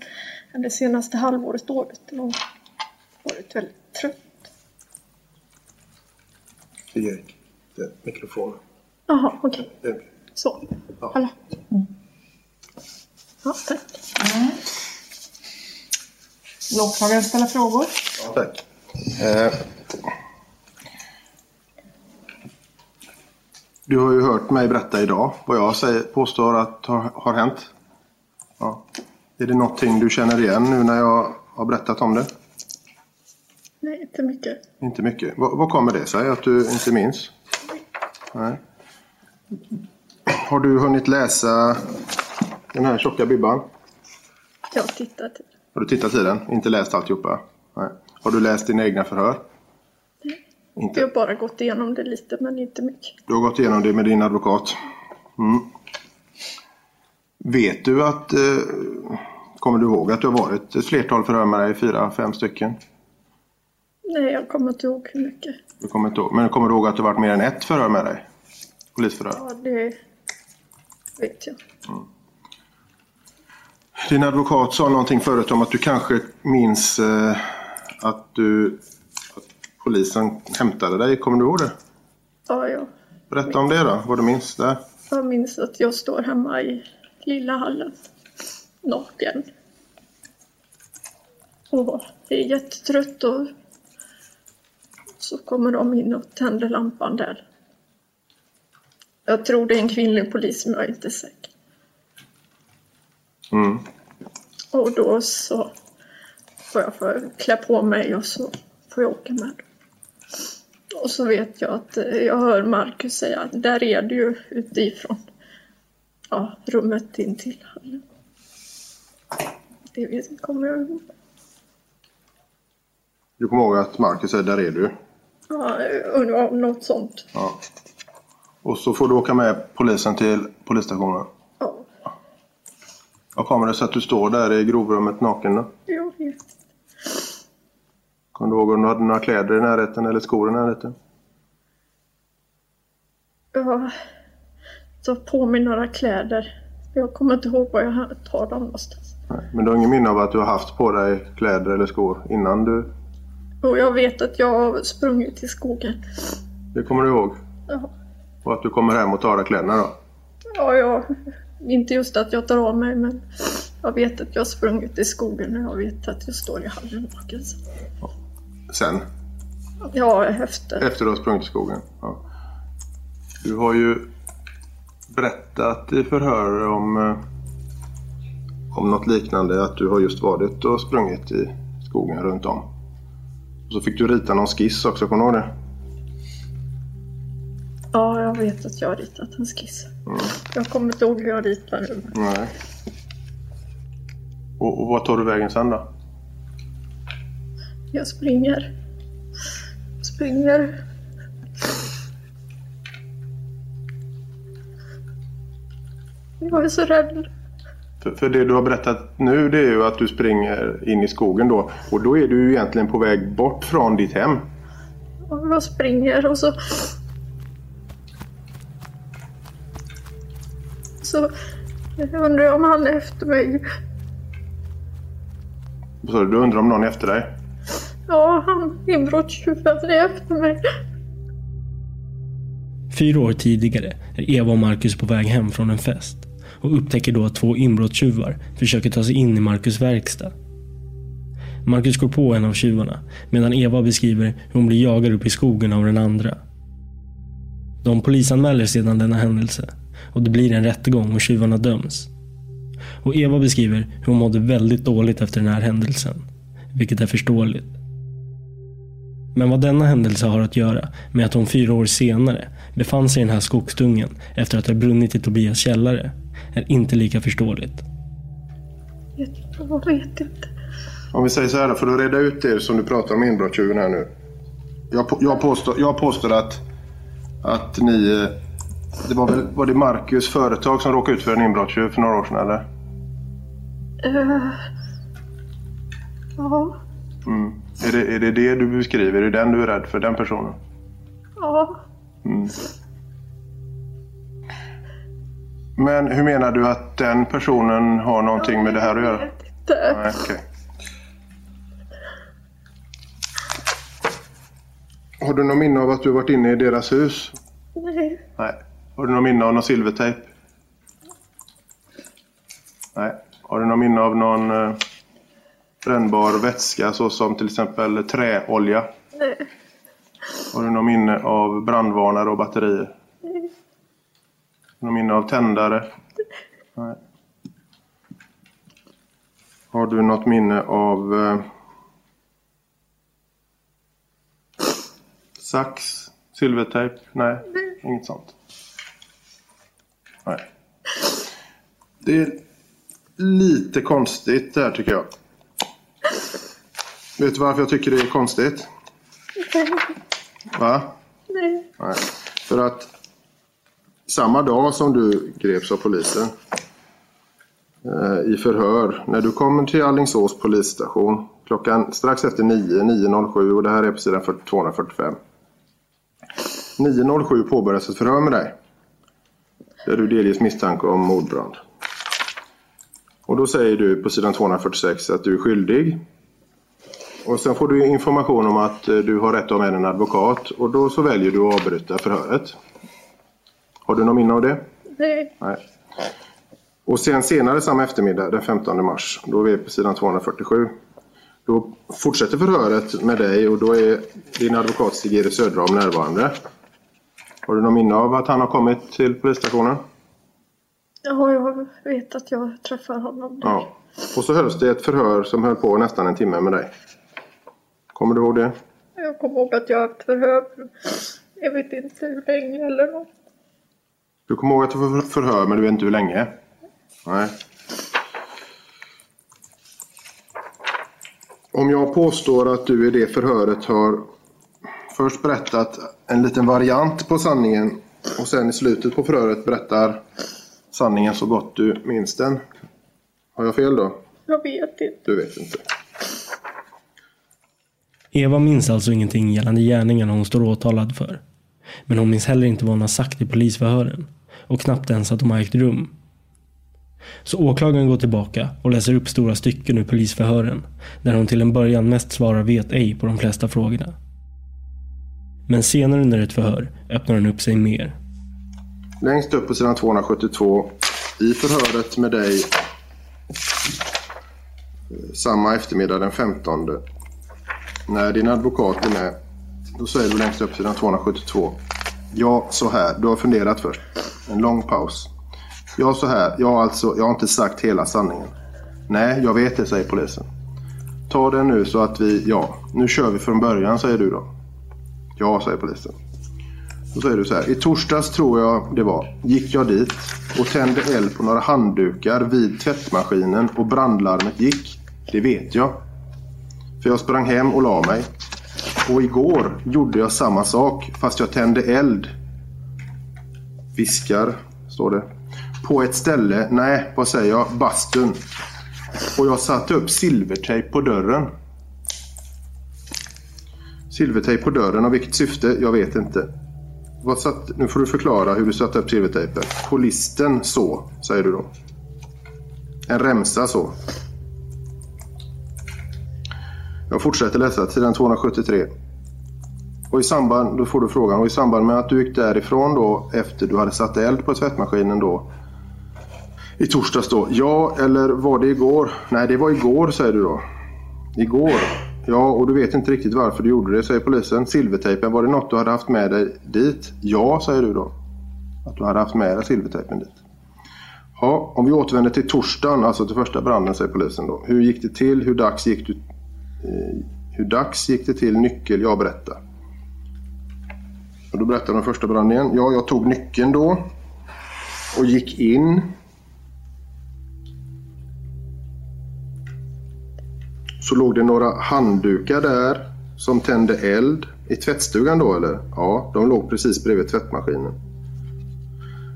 [SPEAKER 8] Eller senaste halvåret, året. Jag har varit väldigt trött.
[SPEAKER 5] Erik, det är mikrofonen.
[SPEAKER 8] Jaha, okej.
[SPEAKER 5] Det-
[SPEAKER 8] Så.
[SPEAKER 5] Ja.
[SPEAKER 8] Hallå. Ja, tack.
[SPEAKER 9] Åklagaren ställer frågor.
[SPEAKER 5] Ja, tack. Eh, du har ju hört mig berätta idag vad jag säger, påstår att har, har hänt. Ja. Är det någonting du känner igen nu när jag har berättat om det?
[SPEAKER 8] Nej, inte mycket.
[SPEAKER 5] Inte mycket. Vad, vad kommer det sig att du inte minns? Nej. Har du hunnit läsa den här tjocka bibban?
[SPEAKER 8] Jag har tittat.
[SPEAKER 5] Har du tittat i den? Inte läst alltihopa? Nej. Har du läst dina egna förhör? Inte.
[SPEAKER 8] Jag har bara gått igenom det lite, men inte mycket.
[SPEAKER 5] Du har gått igenom det med din advokat. Mm. Vet du att... Eh, kommer du ihåg att du har varit ett flertal förhör med dig? Fyra, fem stycken?
[SPEAKER 8] Nej, jag kommer inte ihåg hur mycket.
[SPEAKER 5] Du kommer inte ihåg. Men kommer du ihåg att det varit mer än ett förhör med dig? Polisförhör.
[SPEAKER 8] Ja, det vet jag.
[SPEAKER 5] Din advokat sa någonting förut om att du kanske minns eh, att du... Att polisen hämtade dig. Kommer du ihåg det?
[SPEAKER 8] Ja, jag,
[SPEAKER 5] Berätta om det då. Vad du minns där.
[SPEAKER 8] jag minns att jag står hemma i lilla hallen. Naken. Och är jättetrött och så kommer de in och tänder lampan där. Jag tror det är en kvinnlig polis, men jag är inte säker.
[SPEAKER 5] Mm.
[SPEAKER 8] Och då så får jag få klä på mig och så får jag åka med. Och så vet jag att eh, jag hör Marcus säga att där är du ju utifrån ja, rummet in till hallen. Det vet, kommer jag ihåg.
[SPEAKER 5] Du kommer ihåg att Marcus säger där är du.
[SPEAKER 8] Ja, undrar om något sånt.
[SPEAKER 5] Ja. Och så får du åka med polisen till polisstationen.
[SPEAKER 8] Ja.
[SPEAKER 5] Vad kommer det sig att du står där i grovrummet naken då?
[SPEAKER 8] Jag vet.
[SPEAKER 5] Kommer du ihåg om du hade några kläder i närheten eller skor i närheten?
[SPEAKER 8] Jag tar på mig några kläder. Jag kommer inte ihåg var jag tar dem någonstans.
[SPEAKER 5] Nej. Men du har ingen minne av att du har haft på dig kläder eller skor innan du...
[SPEAKER 8] Och jag vet att jag har sprungit i skogen.
[SPEAKER 5] Det kommer du ihåg?
[SPEAKER 8] Ja.
[SPEAKER 5] Och att du kommer hem och tar av kläderna då?
[SPEAKER 8] Ja, jag, inte just att jag tar av mig men jag vet att jag har sprungit i skogen och jag vet att jag står i hallen naken.
[SPEAKER 5] Sen?
[SPEAKER 8] Ja, efter.
[SPEAKER 5] Efter du har sprungit i skogen? Ja. Du har ju berättat i förhör om, eh, om något liknande. Att du har just varit och sprungit i skogen runt om. Och så fick du rita någon skiss också, kommer du ihåg det?
[SPEAKER 8] Ja, jag vet att jag har ritat en skiss.
[SPEAKER 5] Mm.
[SPEAKER 8] Jag kommer inte ihåg hur jag ritar nu.
[SPEAKER 5] Nej. Och, och vad tar du vägen sen då?
[SPEAKER 8] Jag springer. Springer. Jag är så rädd.
[SPEAKER 5] För, för det du har berättat nu det är ju att du springer in i skogen då. Och då är du ju egentligen på väg bort från ditt hem.
[SPEAKER 8] Jag springer och så... Så jag undrar om han är efter mig.
[SPEAKER 5] Så du undrar om någon är efter dig?
[SPEAKER 8] Ja, han inbrottstjuven är efter mig.
[SPEAKER 2] Fyra år tidigare är Eva och Marcus på väg hem från en fest och upptäcker då att två inbrottstjuvar försöker ta sig in i Marcus verkstad. Marcus går på en av tjuvarna medan Eva beskriver hur hon blir jagad upp i skogen av den andra. De polisanmäler sedan denna händelse och det blir en rättegång och tjuvarna döms. Och Eva beskriver hur hon mådde väldigt dåligt efter den här händelsen, vilket är förståeligt. Men vad denna händelse har att göra med att hon fyra år senare befann sig i den här skogsdungen efter att ha brunnit i Tobias källare är inte lika förståeligt.
[SPEAKER 8] Jag vet inte.
[SPEAKER 5] Om vi säger så här då, för att reda ut det som du pratar om inbrottstjuven här nu. Jag, på- jag, påstår, jag påstår att, att ni... Det var, väl, var det Marcus företag som råkade ut för en inbrottstjuv för några år sedan eller?
[SPEAKER 8] Eh, ja,
[SPEAKER 5] Mm. Är, det, är det det du beskriver? Är det den du är rädd för? Den personen?
[SPEAKER 8] ja.
[SPEAKER 5] Mm. Men hur menar du att den personen har någonting med det här att göra?
[SPEAKER 8] Inte.
[SPEAKER 5] Nej, okej. Har du någon minne av att du varit inne i deras hus?
[SPEAKER 8] Nej.
[SPEAKER 5] Nej. Har du någon minne av någon silvertejp? Nej. Har du någon minne av någon eh, brännbar vätska såsom till exempel träolja?
[SPEAKER 8] Nej.
[SPEAKER 5] Har du någon minne av brandvarnare och batterier?
[SPEAKER 8] Nej.
[SPEAKER 5] Någon minne av tändare? Nej. Har du något minne av eh, sax? Silvertejp? Nej, inget sånt. Det är lite konstigt det här tycker jag. Vet du varför jag tycker det är konstigt? Va?
[SPEAKER 8] Nej.
[SPEAKER 5] Nej. För att samma dag som du greps av polisen eh, i förhör, när du kommer till Alingsås polisstation klockan strax efter 9, 9.07 och det här är på sidan 245. 9.07 påbörjas ett förhör med dig. Där du delges misstanke om mordbrand. Och då säger du på sidan 246 att du är skyldig. Och sen får du information om att eh, du har rätt att ha med en advokat och då så väljer du att avbryta förhöret. Har du någon minne av det?
[SPEAKER 8] Nej.
[SPEAKER 5] Nej. Och sen senare samma eftermiddag, den 15 mars, då är vi på sidan 247. Då fortsätter förhöret med dig och då är din advokat Stig-Erik Söderholm närvarande. Har du någon minne av att han har kommit till polisstationen?
[SPEAKER 8] Ja, jag vet att jag träffar honom.
[SPEAKER 5] Ja. Och så hölls det ett förhör som höll på nästan en timme med dig. Kommer du ihåg det?
[SPEAKER 8] Jag kommer ihåg att jag har haft förhör. Jag vet inte hur länge eller något.
[SPEAKER 5] Du kommer ihåg att du får förhör men du vet inte hur länge? Nej. Om jag påstår att du i det förhöret har först berättat en liten variant på sanningen och sen i slutet på förhöret berättar sanningen så gott du minns den. Har jag fel då?
[SPEAKER 8] Jag vet inte.
[SPEAKER 5] Du vet inte.
[SPEAKER 2] Eva minns alltså ingenting gällande gärningarna hon står åtalad för. Men hon minns heller inte vad hon har sagt i polisförhören. Och knappt ens att de har ägt rum. Så åklagaren går tillbaka och läser upp stora stycken ur polisförhören. Där hon till en början mest svarar vet ej på de flesta frågorna. Men senare under ett förhör öppnar hon upp sig mer.
[SPEAKER 5] Längst upp på sidan 272 i förhöret med dig eh, samma eftermiddag den 15 när din advokat är med då säger du längst upp på sidan 272 Ja, så här. Du har funderat först. En lång paus. Ja, så här. Jag har alltså, jag har inte sagt hela sanningen. Nej, jag vet det, säger polisen. Ta den nu så att vi, ja, nu kör vi från början, säger du då. Ja, säger polisen. Så säger du så här. I torsdags tror jag det var. Gick jag dit och tände eld på några handdukar vid tvättmaskinen och brandlarmet gick. Det vet jag. För jag sprang hem och la mig. Och igår gjorde jag samma sak fast jag tände eld. Viskar, står det. På ett ställe, nej vad säger jag, bastun. Och jag satte upp silvertejp på dörren. Silvertejp på dörren, av vilket syfte? Jag vet inte vad satt, nu får du förklara hur du satte upp silvertejpen. På listen så, säger du då. En remsa så. Jag fortsätter läsa, sidan 273. Och i samband, då får du frågan, och i samband med att du gick därifrån då efter du hade satt eld på tvättmaskinen då. I torsdags då. Ja, eller var det igår? Nej, det var igår säger du då. Igår? Ja, och du vet inte riktigt varför du gjorde det, säger polisen. Silvertejpen, var det något du hade haft med dig dit? Ja, säger du då. Att du hade haft med dig silvertejpen dit. Ja, om vi återvänder till torsdagen, alltså till första branden, säger polisen då. Hur gick det till? Hur dags gick, du, eh, hur dags gick det till? Nyckel? Ja, berätta. Och då berättar den första branden igen. Ja, jag tog nyckeln då och gick in. Så låg det några handdukar där som tände eld. I tvättstugan då eller? Ja, de låg precis bredvid tvättmaskinen.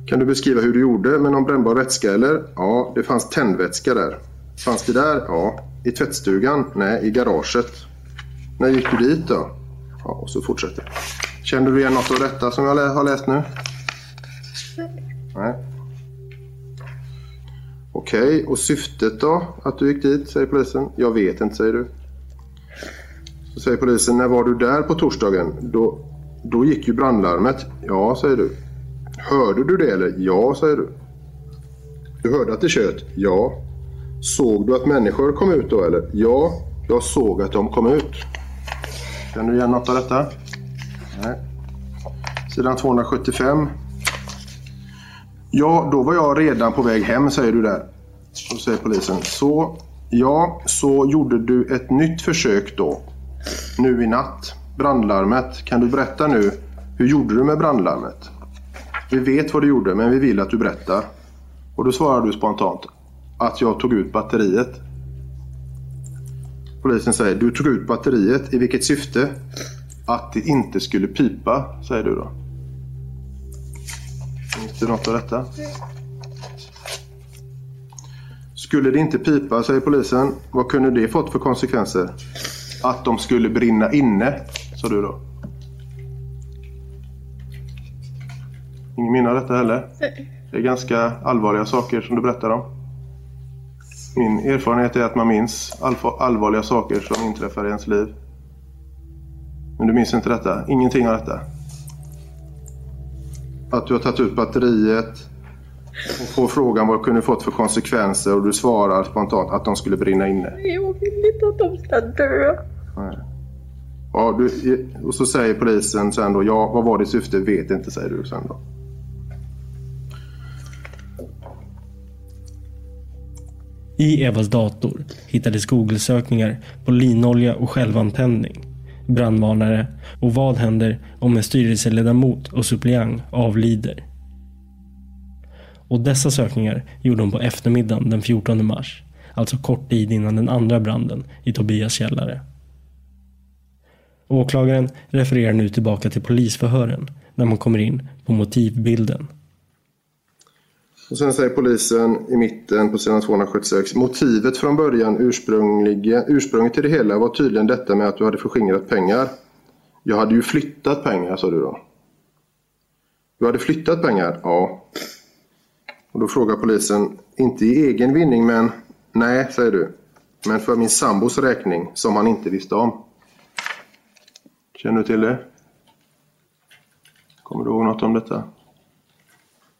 [SPEAKER 5] Kan du beskriva hur du gjorde med någon brännbar vätska eller? Ja, det fanns tändvätska där. Fanns det där? Ja. I tvättstugan? Nej, i garaget. När gick du dit då? Ja, och så fortsätter Kände du igen något av detta som jag har läst nu? Okej, okay. och syftet då? Att du gick dit, säger polisen. Jag vet inte, säger du. Så säger polisen, när var du där på torsdagen? Då, då gick ju brandlarmet. Ja, säger du. Hörde du det eller? Ja, säger du. Du hörde att det tjöt? Ja. Såg du att människor kom ut då eller? Ja, jag såg att de kom ut. Känner du igen något av detta? Nej. Sidan 275. Ja, då var jag redan på väg hem, säger du där. Då säger polisen. Så, ja, så gjorde du ett nytt försök då. Nu i natt. Brandlarmet. Kan du berätta nu, hur gjorde du med brandlarmet? Vi vet vad du gjorde, men vi vill att du berättar. Och då svarar du spontant att jag tog ut batteriet. Polisen säger, du tog ut batteriet. I vilket syfte? Att det inte skulle pipa, säger du då. Finns det något av detta? Skulle det inte pipa, säger polisen. Vad kunde det fått för konsekvenser? Att de skulle brinna inne, sa du då. Ingen minne av detta heller? Det är ganska allvarliga saker som du berättar om. Min erfarenhet är att man minns allvarliga saker som inträffar i ens liv. Men du minns inte detta? Ingenting av detta? Att du har tagit ut batteriet och får frågan vad det kunde fått för konsekvenser och du svarar spontant att de skulle brinna inne.
[SPEAKER 8] Jag vill inte att de ska dö.
[SPEAKER 5] Nej. Ja, du, och så säger polisen sen då, ja vad var det syfte? Vet inte säger du sen då.
[SPEAKER 2] I Evas dator hittades Google-sökningar på linolja och självantändning, brandvarnare och vad händer om en styrelseledamot och suppleant avlider. Och dessa sökningar gjorde hon på eftermiddagen den 14 mars, alltså kort tid innan den andra branden i Tobias källare. Åklagaren refererar nu tillbaka till polisförhören när man kommer in på motivbilden
[SPEAKER 5] och sen säger polisen i mitten på sidan 276. Motivet från början ursprungligen. ursprunget till det hela var tydligen detta med att du hade förskingrat pengar. Jag hade ju flyttat pengar sa du då. Du hade flyttat pengar? Ja. Och då frågar polisen, inte i egen vinning men nej, säger du. Men för min sambos räkning som han inte visste om. Känner du till det? Kommer du ihåg något om detta?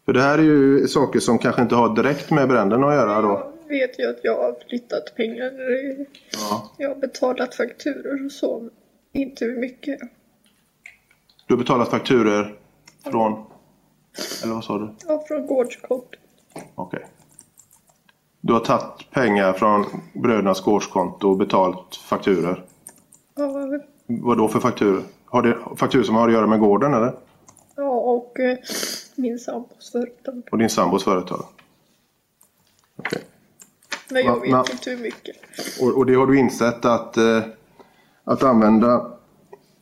[SPEAKER 5] För det här är ju saker som kanske inte har direkt med bränderna att göra då.
[SPEAKER 8] Jag vet ju att jag har flyttat pengar. Ja. Jag har betalat fakturor och så. Inte hur mycket.
[SPEAKER 5] Du har betalat fakturor från? Ja. Eller vad sa du?
[SPEAKER 8] Ja, från gårdskontot.
[SPEAKER 5] Okej. Okay. Du har tagit pengar från brödernas gårdskonto och betalt fakturor?
[SPEAKER 8] Ja.
[SPEAKER 5] Vad då för fakturor? Har det fakturor som har att göra med gården eller?
[SPEAKER 8] Ja, och eh, min sambos företag.
[SPEAKER 5] Och din sambos företag? Okej. Okay.
[SPEAKER 8] Men jag vet na, inte hur mycket.
[SPEAKER 5] Och, och, det har du insett att, eh, att använda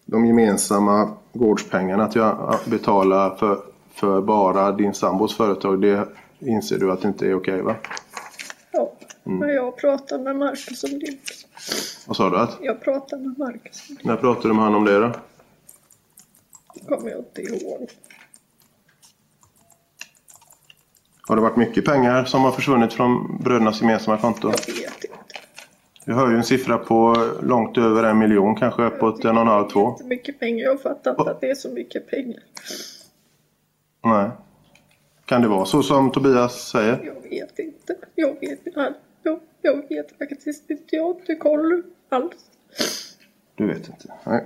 [SPEAKER 5] de gemensamma gårdspengarna till att betala för, för bara din sambos företag. Det inser du att det inte är okej okay, va?
[SPEAKER 8] Ja, mm. men jag pratar med Marcus om det.
[SPEAKER 5] Vad sa du? Att?
[SPEAKER 8] Jag pratar med Marcus
[SPEAKER 5] om det. När pratade du med honom om det då?
[SPEAKER 8] kommer jag inte ihåg.
[SPEAKER 5] Har det varit mycket pengar som har försvunnit från brödernas gemensamma konto?
[SPEAKER 8] Jag vet inte.
[SPEAKER 5] Jag hör ju en siffra på långt över en miljon, kanske uppåt en och en halv, två.
[SPEAKER 8] Inte mycket pengar. Jag fattar inte att det är så mycket pengar.
[SPEAKER 5] Nej. Kan det vara så som Tobias säger?
[SPEAKER 8] Jag vet inte. Jag vet inte. Jag, jag vet faktiskt inte. Jag har inte koll alls.
[SPEAKER 5] Du vet inte? Nej.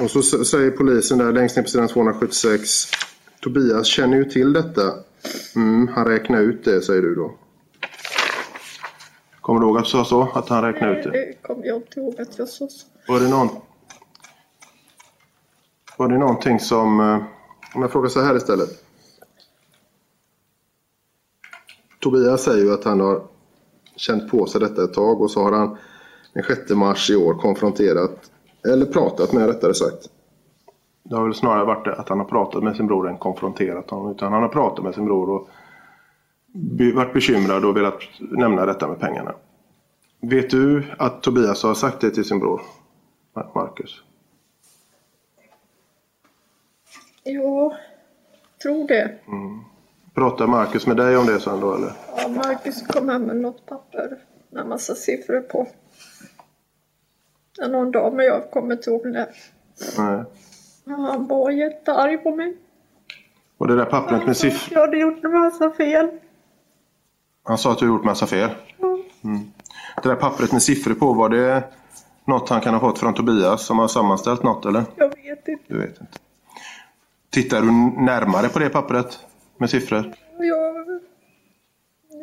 [SPEAKER 5] Och så säger polisen där längst ner på sidan 276. Tobias känner ju till detta. Mm, han räknar ut det, säger du då. Kommer du ihåg att du sa så? Att han räknar ut det?
[SPEAKER 8] Det kommer jag inte ihåg att jag sa så.
[SPEAKER 5] Var det någon... Var det någonting som... eh, Om jag frågar så här istället. Tobias säger ju att han har känt på sig detta ett tag och så har han den 6 mars i år konfronterat, eller pratat med rättare sagt. Det har väl snarare varit det att han har pratat med sin bror än konfronterat honom. Utan han har pratat med sin bror och varit bekymrad och velat nämna detta med pengarna. Vet du att Tobias har sagt det till sin bror? Marcus?
[SPEAKER 8] Jag tror det.
[SPEAKER 5] Pratar Marcus med dig om det sen då eller?
[SPEAKER 8] Ja, Marcus kom hem med något papper med massa siffror på. Någon dag, men jag kommer inte ihåg när.
[SPEAKER 5] Nej.
[SPEAKER 8] Han var jättearg på mig.
[SPEAKER 5] Och det där pappret med siffror.
[SPEAKER 8] Jag hade gjort en massa fel.
[SPEAKER 5] Han sa att du gjort massa fel. Mm. Det där pappret med siffror på, var det något han kan ha fått från Tobias som har sammanställt något eller?
[SPEAKER 8] Jag vet inte.
[SPEAKER 5] Du vet inte. Tittar du närmare på det pappret med siffror?
[SPEAKER 8] Jag...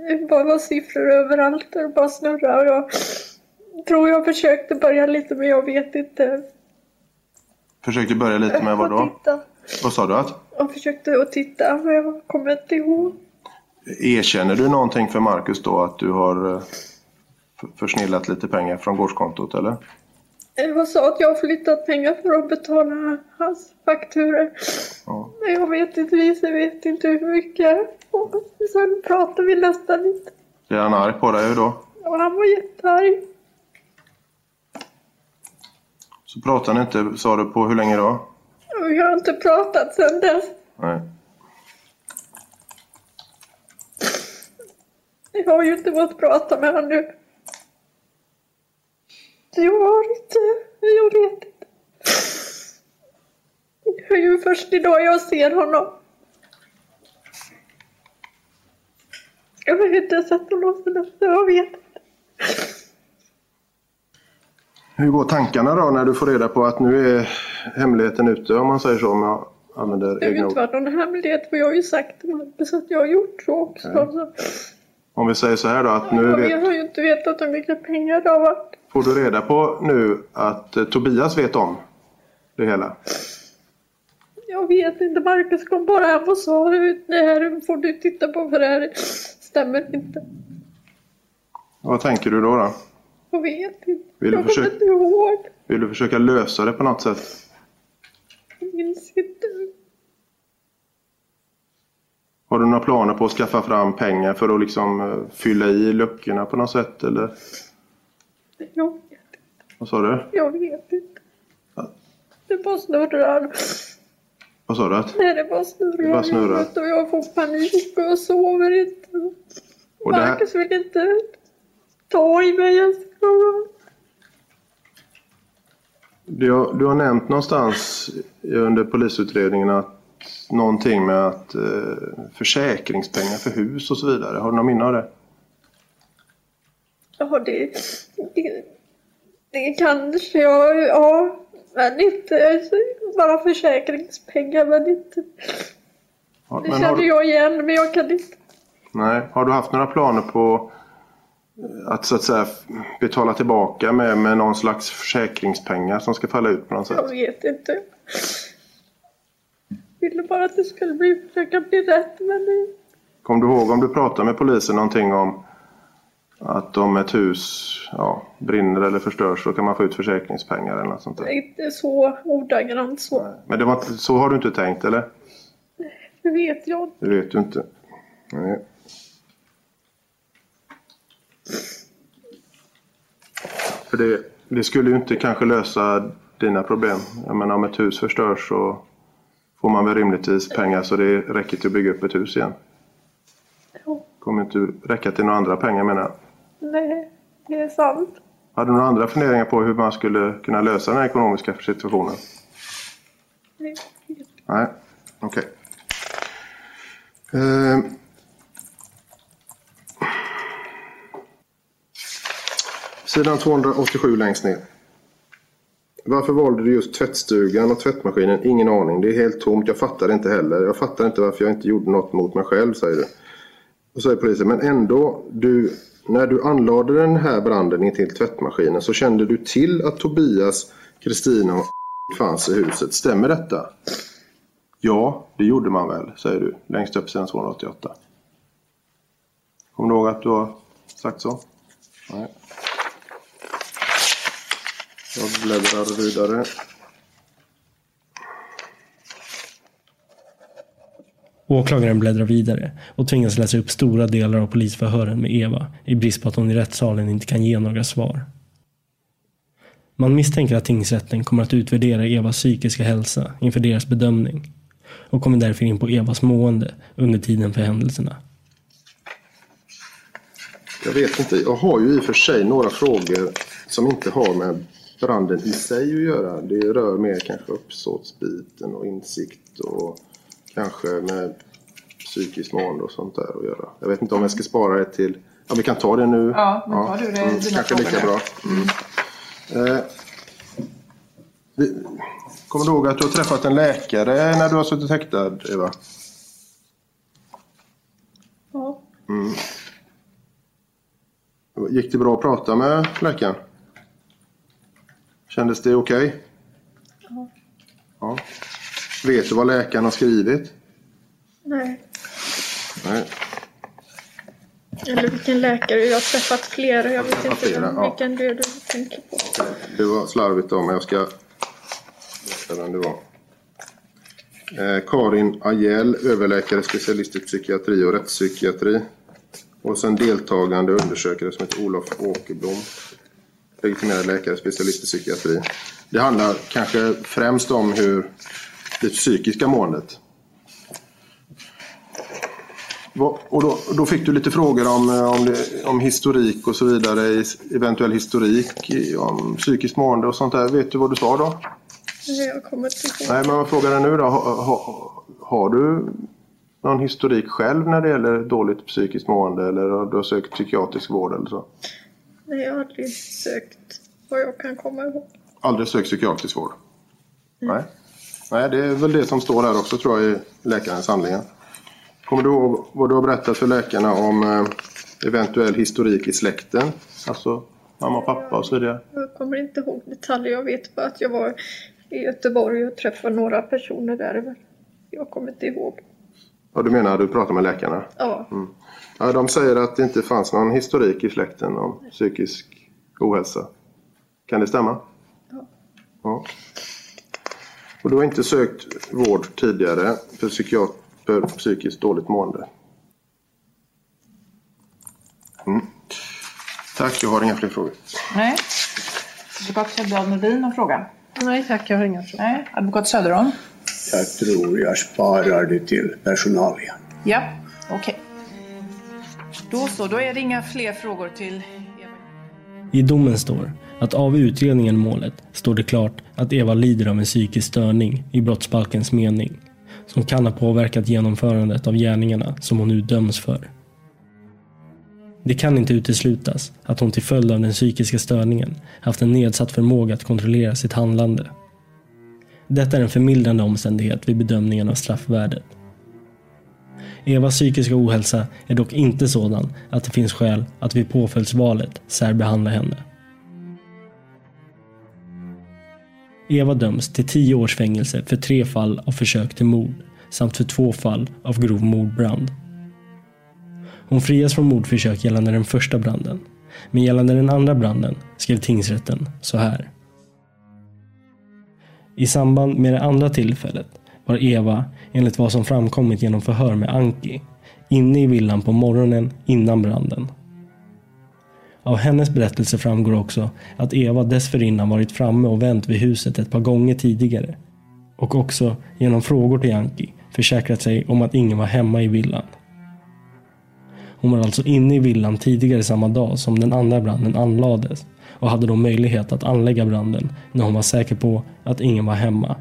[SPEAKER 8] Det bara var siffror överallt. Det bara snurrade. Och jag tror jag försökte börja lite, men jag vet inte.
[SPEAKER 5] Försökte börja lite med vad då?
[SPEAKER 8] Titta.
[SPEAKER 5] Vad sa du att?
[SPEAKER 8] Jag försökte att titta, men jag kommer inte ihåg.
[SPEAKER 5] Erkänner du någonting för Marcus då att du har eh, försnillat lite pengar från gårdskontot eller?
[SPEAKER 8] Jag sa att jag har flyttat pengar för att betala hans fakturor. Men jag vet inte, jag vet inte hur mycket. Och sen pratade vi nästan inte.
[SPEAKER 5] Är han arg på dig då?
[SPEAKER 8] Och han var jättearg.
[SPEAKER 5] Så pratar ni inte, sa du, på hur länge då?
[SPEAKER 8] Vi har inte pratat sen dess.
[SPEAKER 5] Nej.
[SPEAKER 8] Jag har ju inte fått prata med honom nu. Jag har inte, jag vet inte. Det är ju först idag jag ser honom. Jag har inte sett honom dess, jag vet inte.
[SPEAKER 5] Hur går tankarna då när du får reda på att nu är hemligheten ute om man säger så om jag använder
[SPEAKER 8] Det har ju inte varit någon hemlighet för jag har ju sagt till Marcus att jag har gjort så också. Så.
[SPEAKER 5] Om vi säger så här då att nu
[SPEAKER 8] Jag
[SPEAKER 5] vet,
[SPEAKER 8] har ju inte vetat hur mycket pengar det har varit.
[SPEAKER 5] får du reda på nu att eh, Tobias vet om det hela?
[SPEAKER 8] Jag vet inte, Marcus kom bara hem och sa det här får du titta på för det här stämmer inte.
[SPEAKER 5] Vad tänker du då? då?
[SPEAKER 8] Jag vet inte.
[SPEAKER 5] Vill du
[SPEAKER 8] jag
[SPEAKER 5] försöka-
[SPEAKER 8] kommer inte ihåg.
[SPEAKER 5] Vill du försöka lösa det på något sätt?
[SPEAKER 8] Jag minns inte.
[SPEAKER 5] Har du några planer på att skaffa fram pengar för att liksom eh, fylla i luckorna på något sätt eller?
[SPEAKER 8] Jag,
[SPEAKER 5] Vad sa du?
[SPEAKER 8] jag vet inte. Det bara snurrar.
[SPEAKER 5] Vad sa du? Att?
[SPEAKER 8] Nej, det bara snurrar.
[SPEAKER 5] Det bara snurrar.
[SPEAKER 8] huvudet Och jag får panik och jag sover inte.
[SPEAKER 5] Och det här-
[SPEAKER 8] Marcus vill inte ta i mig ens.
[SPEAKER 5] Du har, du har nämnt någonstans under polisutredningen att någonting med att eh, försäkringspengar för hus och så vidare. Har du någon minne av det?
[SPEAKER 8] Ja, det, det, det kanske jag, ja, men inte bara försäkringspengar, men inte. Det
[SPEAKER 5] men har,
[SPEAKER 8] känner
[SPEAKER 5] du-
[SPEAKER 8] jag igen, men jag kan inte.
[SPEAKER 5] nej, har du haft några planer på att så att säga betala tillbaka med, med någon slags försäkringspengar som ska falla ut på något sätt?
[SPEAKER 8] Jag vet inte. Jag ville bara att det skulle bli, försöka bli rätt, men det,
[SPEAKER 5] Kom du ihåg om du pratade med polisen någonting om att om ett hus ja, brinner eller förstörs så kan man få ut försäkringspengar eller något sånt där?
[SPEAKER 8] är inte så ordagrant så.
[SPEAKER 5] Men det var så har du inte tänkt eller?
[SPEAKER 8] Det vet jag inte.
[SPEAKER 5] Det vet du inte. Nej. För det, det skulle ju inte kanske lösa dina problem. Jag menar om ett hus förstörs så får man väl rimligtvis pengar så det räcker till att bygga upp ett hus igen. Kommer inte räcka till några andra pengar menar jag.
[SPEAKER 8] Nej, det är sant.
[SPEAKER 5] Har du några andra funderingar på hur man skulle kunna lösa den här ekonomiska situationen?
[SPEAKER 8] Nej.
[SPEAKER 5] Nej, okej. Eh, sidan 287 längst ner. Varför valde du just tvättstugan och tvättmaskinen? Ingen aning. Det är helt tomt. Jag fattar inte heller. Jag fattar inte varför jag inte gjorde något mot mig själv, säger du. Och säger polisen, men ändå, du, när du anlade den här branden in till tvättmaskinen så kände du till att Tobias, Kristina och [laughs] fanns i huset. Stämmer detta? Ja, det gjorde man väl, säger du, längst upp sidan 288. Kommer du ihåg att du har sagt så? Nej. Jag bläddrar vidare.
[SPEAKER 2] Åklagaren bläddrar vidare och tvingas läsa upp stora delar av polisförhören med Eva i brist på att hon i rättssalen inte kan ge några svar. Man misstänker att tingsrätten kommer att utvärdera Evas psykiska hälsa inför deras bedömning och kommer därför in på Evas mående under tiden för händelserna.
[SPEAKER 5] Jag vet inte. Jag har ju i och för sig några frågor som inte har med branden i sig att göra. Det rör mer kanske uppsåtsbiten och insikt och kanske med psykiskt mående och sånt där att göra. Jag vet inte om jag ska spara det till... Ja, vi kan ta det nu.
[SPEAKER 9] Ja, men tar du det,
[SPEAKER 5] mm, Kanske lika bra. Mm. Eh, vi, kommer du ihåg att du har träffat en läkare när du har suttit häktad, Eva?
[SPEAKER 8] Ja.
[SPEAKER 5] Mm. Gick det bra att prata med läkaren? Kändes det okej?
[SPEAKER 8] Ja.
[SPEAKER 5] Ja. Vet du vad läkaren har skrivit?
[SPEAKER 8] Nej.
[SPEAKER 5] Nej.
[SPEAKER 8] Eller vilken läkare? Jag har träffat flera. Jag vet inte
[SPEAKER 5] flera,
[SPEAKER 8] vem-
[SPEAKER 5] ja.
[SPEAKER 8] vilken det är du tänker på.
[SPEAKER 5] Det var slarvigt då, men jag ska berätta vem det var. Eh, Karin Ajell, överläkare, specialist i psykiatri och rättspsykiatri. Och sen deltagande undersökare som heter Olof Åkerblom. Legitimerad läkare, specialist i psykiatri. Det handlar kanske främst om hur det psykiska måendet. Och då, då fick du lite frågor om, eh, om, det, om historik och så vidare, eventuell historik om psykiskt mående och sånt där. Vet du vad du sa då?
[SPEAKER 8] Nej, jag kommer inte ihåg.
[SPEAKER 5] Nej, men vad frågar jag nu då? Ha, ha, har du någon historik själv när det gäller dåligt psykiskt mående eller har du sökt psykiatrisk vård eller så?
[SPEAKER 8] Nej, jag har aldrig sökt vad jag kan komma ihåg.
[SPEAKER 5] Aldrig sökt psykiatrisk vård? Nej. Nej, det är väl det som står här också tror jag i läkarens handlingar. Kommer du ihåg vad du har berättat för läkarna om eh, eventuell historik i släkten? Alltså mamma, pappa och så vidare.
[SPEAKER 8] Jag kommer inte ihåg detaljer. Jag vet bara att jag var i Göteborg och träffade några personer där. Jag kommer inte ihåg.
[SPEAKER 5] Vad du menar, du pratar med läkarna?
[SPEAKER 8] Ja,
[SPEAKER 5] Mm. Ja, de säger att det inte fanns någon historik i släkten om psykisk ohälsa. Kan det stämma?
[SPEAKER 8] Ja.
[SPEAKER 5] ja. Och du har inte sökt vård tidigare för, psykiat- för psykiskt dåligt mående? Mm. Tack, jag har inga fler frågor.
[SPEAKER 9] Nej. Advokat Söderholm Nordin har fråga.
[SPEAKER 8] Nej tack, jag har inga frågor.
[SPEAKER 9] Nej. Advokat Söderholm?
[SPEAKER 10] Jag tror jag sparar det till personalia.
[SPEAKER 9] Ja, okej. Då så, då är det inga fler frågor till
[SPEAKER 2] I domen står att av utredningen i målet står det klart att Eva lider av en psykisk störning i brottsbalkens mening som kan ha påverkat genomförandet av gärningarna som hon nu döms för. Det kan inte uteslutas att hon till följd av den psykiska störningen haft en nedsatt förmåga att kontrollera sitt handlande. Detta är en förmildrande omständighet vid bedömningen av straffvärdet. Evas psykiska ohälsa är dock inte sådan att det finns skäl att vid påföljdsvalet särbehandla henne. Eva döms till 10 års fängelse för tre fall av försök till mord samt för två fall av grov mordbrand. Hon frias från mordförsök gällande den första branden, men gällande den andra branden skrev tingsrätten så här. I samband med det andra tillfället var Eva, enligt vad som framkommit genom förhör med Anki, inne i villan på morgonen innan branden. Av hennes berättelse framgår också att Eva dessförinnan varit framme och vänt vid huset ett par gånger tidigare. Och också genom frågor till Anki, försäkrat sig om att ingen var hemma i villan. Hon var alltså inne i villan tidigare samma dag som den andra branden anlades och hade då möjlighet att anlägga branden när hon var säker på att ingen var hemma.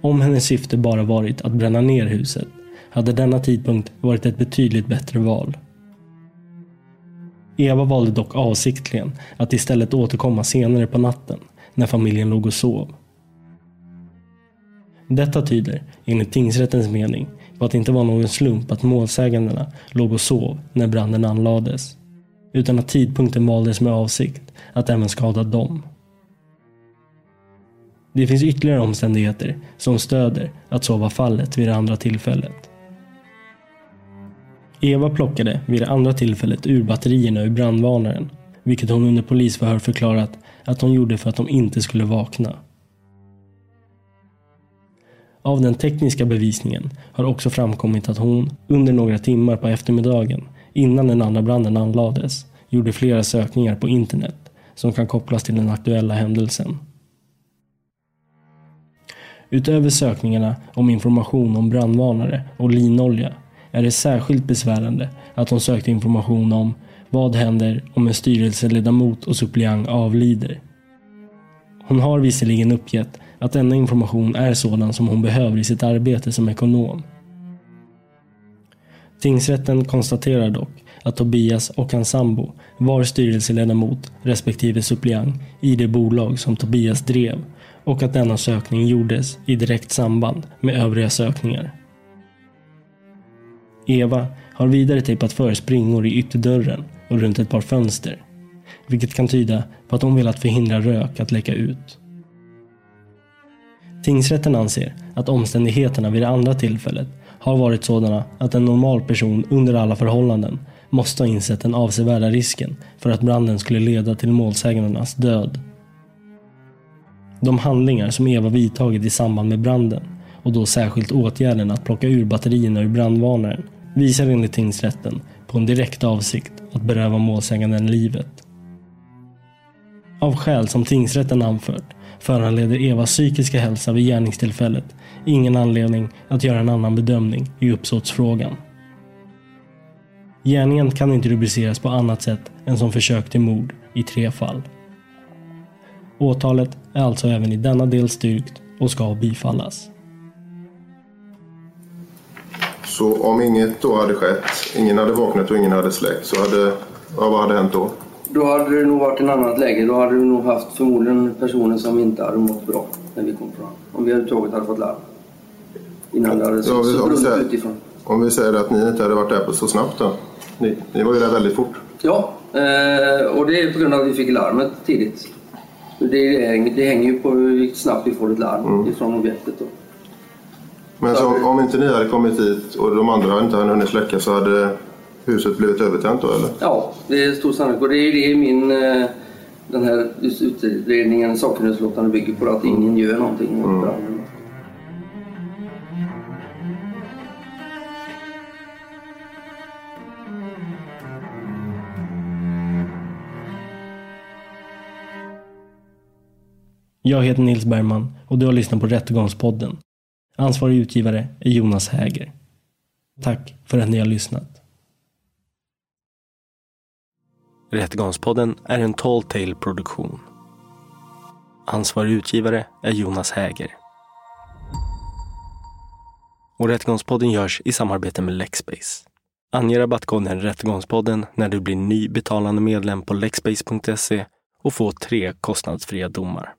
[SPEAKER 2] Om hennes syfte bara varit att bränna ner huset hade denna tidpunkt varit ett betydligt bättre val. Eva valde dock avsiktligen att istället återkomma senare på natten när familjen låg och sov. Detta tyder, enligt tingsrättens mening, på att det inte var någon slump att målsägandena låg och sov när branden anlades. Utan att tidpunkten valdes med avsikt att även skada dem. Det finns ytterligare omständigheter som stöder att så var fallet vid det andra tillfället. Eva plockade vid det andra tillfället ur batterierna ur brandvarnaren, vilket hon under polisförhör förklarat att hon gjorde för att de inte skulle vakna. Av den tekniska bevisningen har också framkommit att hon under några timmar på eftermiddagen innan den andra branden anlades gjorde flera sökningar på internet som kan kopplas till den aktuella händelsen. Utöver sökningarna om information om brandvarnare och linolja är det särskilt besvärande att hon sökte information om vad händer om en styrelseledamot och suppleant avlider. Hon har visserligen uppgett att denna information är sådan som hon behöver i sitt arbete som ekonom. Tingsrätten konstaterar dock att Tobias och hans sambo var styrelseledamot respektive suppleant i det bolag som Tobias drev och att denna sökning gjordes i direkt samband med övriga sökningar. Eva har vidare tejpat för springor i ytterdörren och runt ett par fönster. Vilket kan tyda på att hon velat förhindra rök att läcka ut. Tingsrätten anser att omständigheterna vid det andra tillfället har varit sådana att en normal person under alla förhållanden måste ha insett den avsevärda risken för att branden skulle leda till målsägandenas död. De handlingar som Eva vidtagit i samband med branden och då särskilt åtgärden att plocka ur batterierna ur brandvarnaren visar enligt tingsrätten på en direkt avsikt att beröva målsäganden livet. Av skäl som tingsrätten anfört föranleder Evas psykiska hälsa vid gärningstillfället ingen anledning att göra en annan bedömning i uppsåtsfrågan. Gärningen kan inte rubriceras på annat sätt än som försök till mord i tre fall. Åtalet är alltså även i denna del styrkt och ska bifallas.
[SPEAKER 5] Så om inget då hade skett, ingen hade vaknat och ingen hade släckt, så hade, ja, vad hade hänt då?
[SPEAKER 11] Då hade det nog varit en annat läge. Då hade du nog haft förmodligen personer som inte hade mått bra när vi kom fram. Om vi överhuvudtaget hade fått larm. Innan det hade
[SPEAKER 5] Ja, vi-
[SPEAKER 11] så
[SPEAKER 5] om, vi
[SPEAKER 11] brunnit
[SPEAKER 5] säger,
[SPEAKER 11] utifrån.
[SPEAKER 5] om vi säger att ni inte hade varit där på så snabbt då? Ni, ni var ju där väldigt fort.
[SPEAKER 11] Ja, eh, och det är på grund av att vi fick larmet tidigt. Det, hänger- det hänger ju på hur snabbt vi får ett larm
[SPEAKER 5] Mm.
[SPEAKER 11] ifrån objektet. Då.
[SPEAKER 5] Men så, om inte ni hade kommit dit och de andra inte hade hunnit släcka så hade huset blivit övertänt då eller?
[SPEAKER 11] Ja, det är stor sannolikhet. Och det är det min eh, den här utredningen, sakkunnigutlåtandet bygger på. Att ingen gör någonting åt branden.
[SPEAKER 2] Jag heter Nils Bergman och du har lyssnat på Rättegångspodden. Ansvarig utgivare är Jonas Häger. Tack för att ni har lyssnat. Rättegångspodden är en Tall Tale produktion. Ansvarig utgivare är Jonas Häger. Och Rättegångspodden görs i samarbete med Lexbase. Ange rabattkoden Rättegångspodden när du blir ny betalande medlem på lexbase.se och få tre kostnadsfria domar.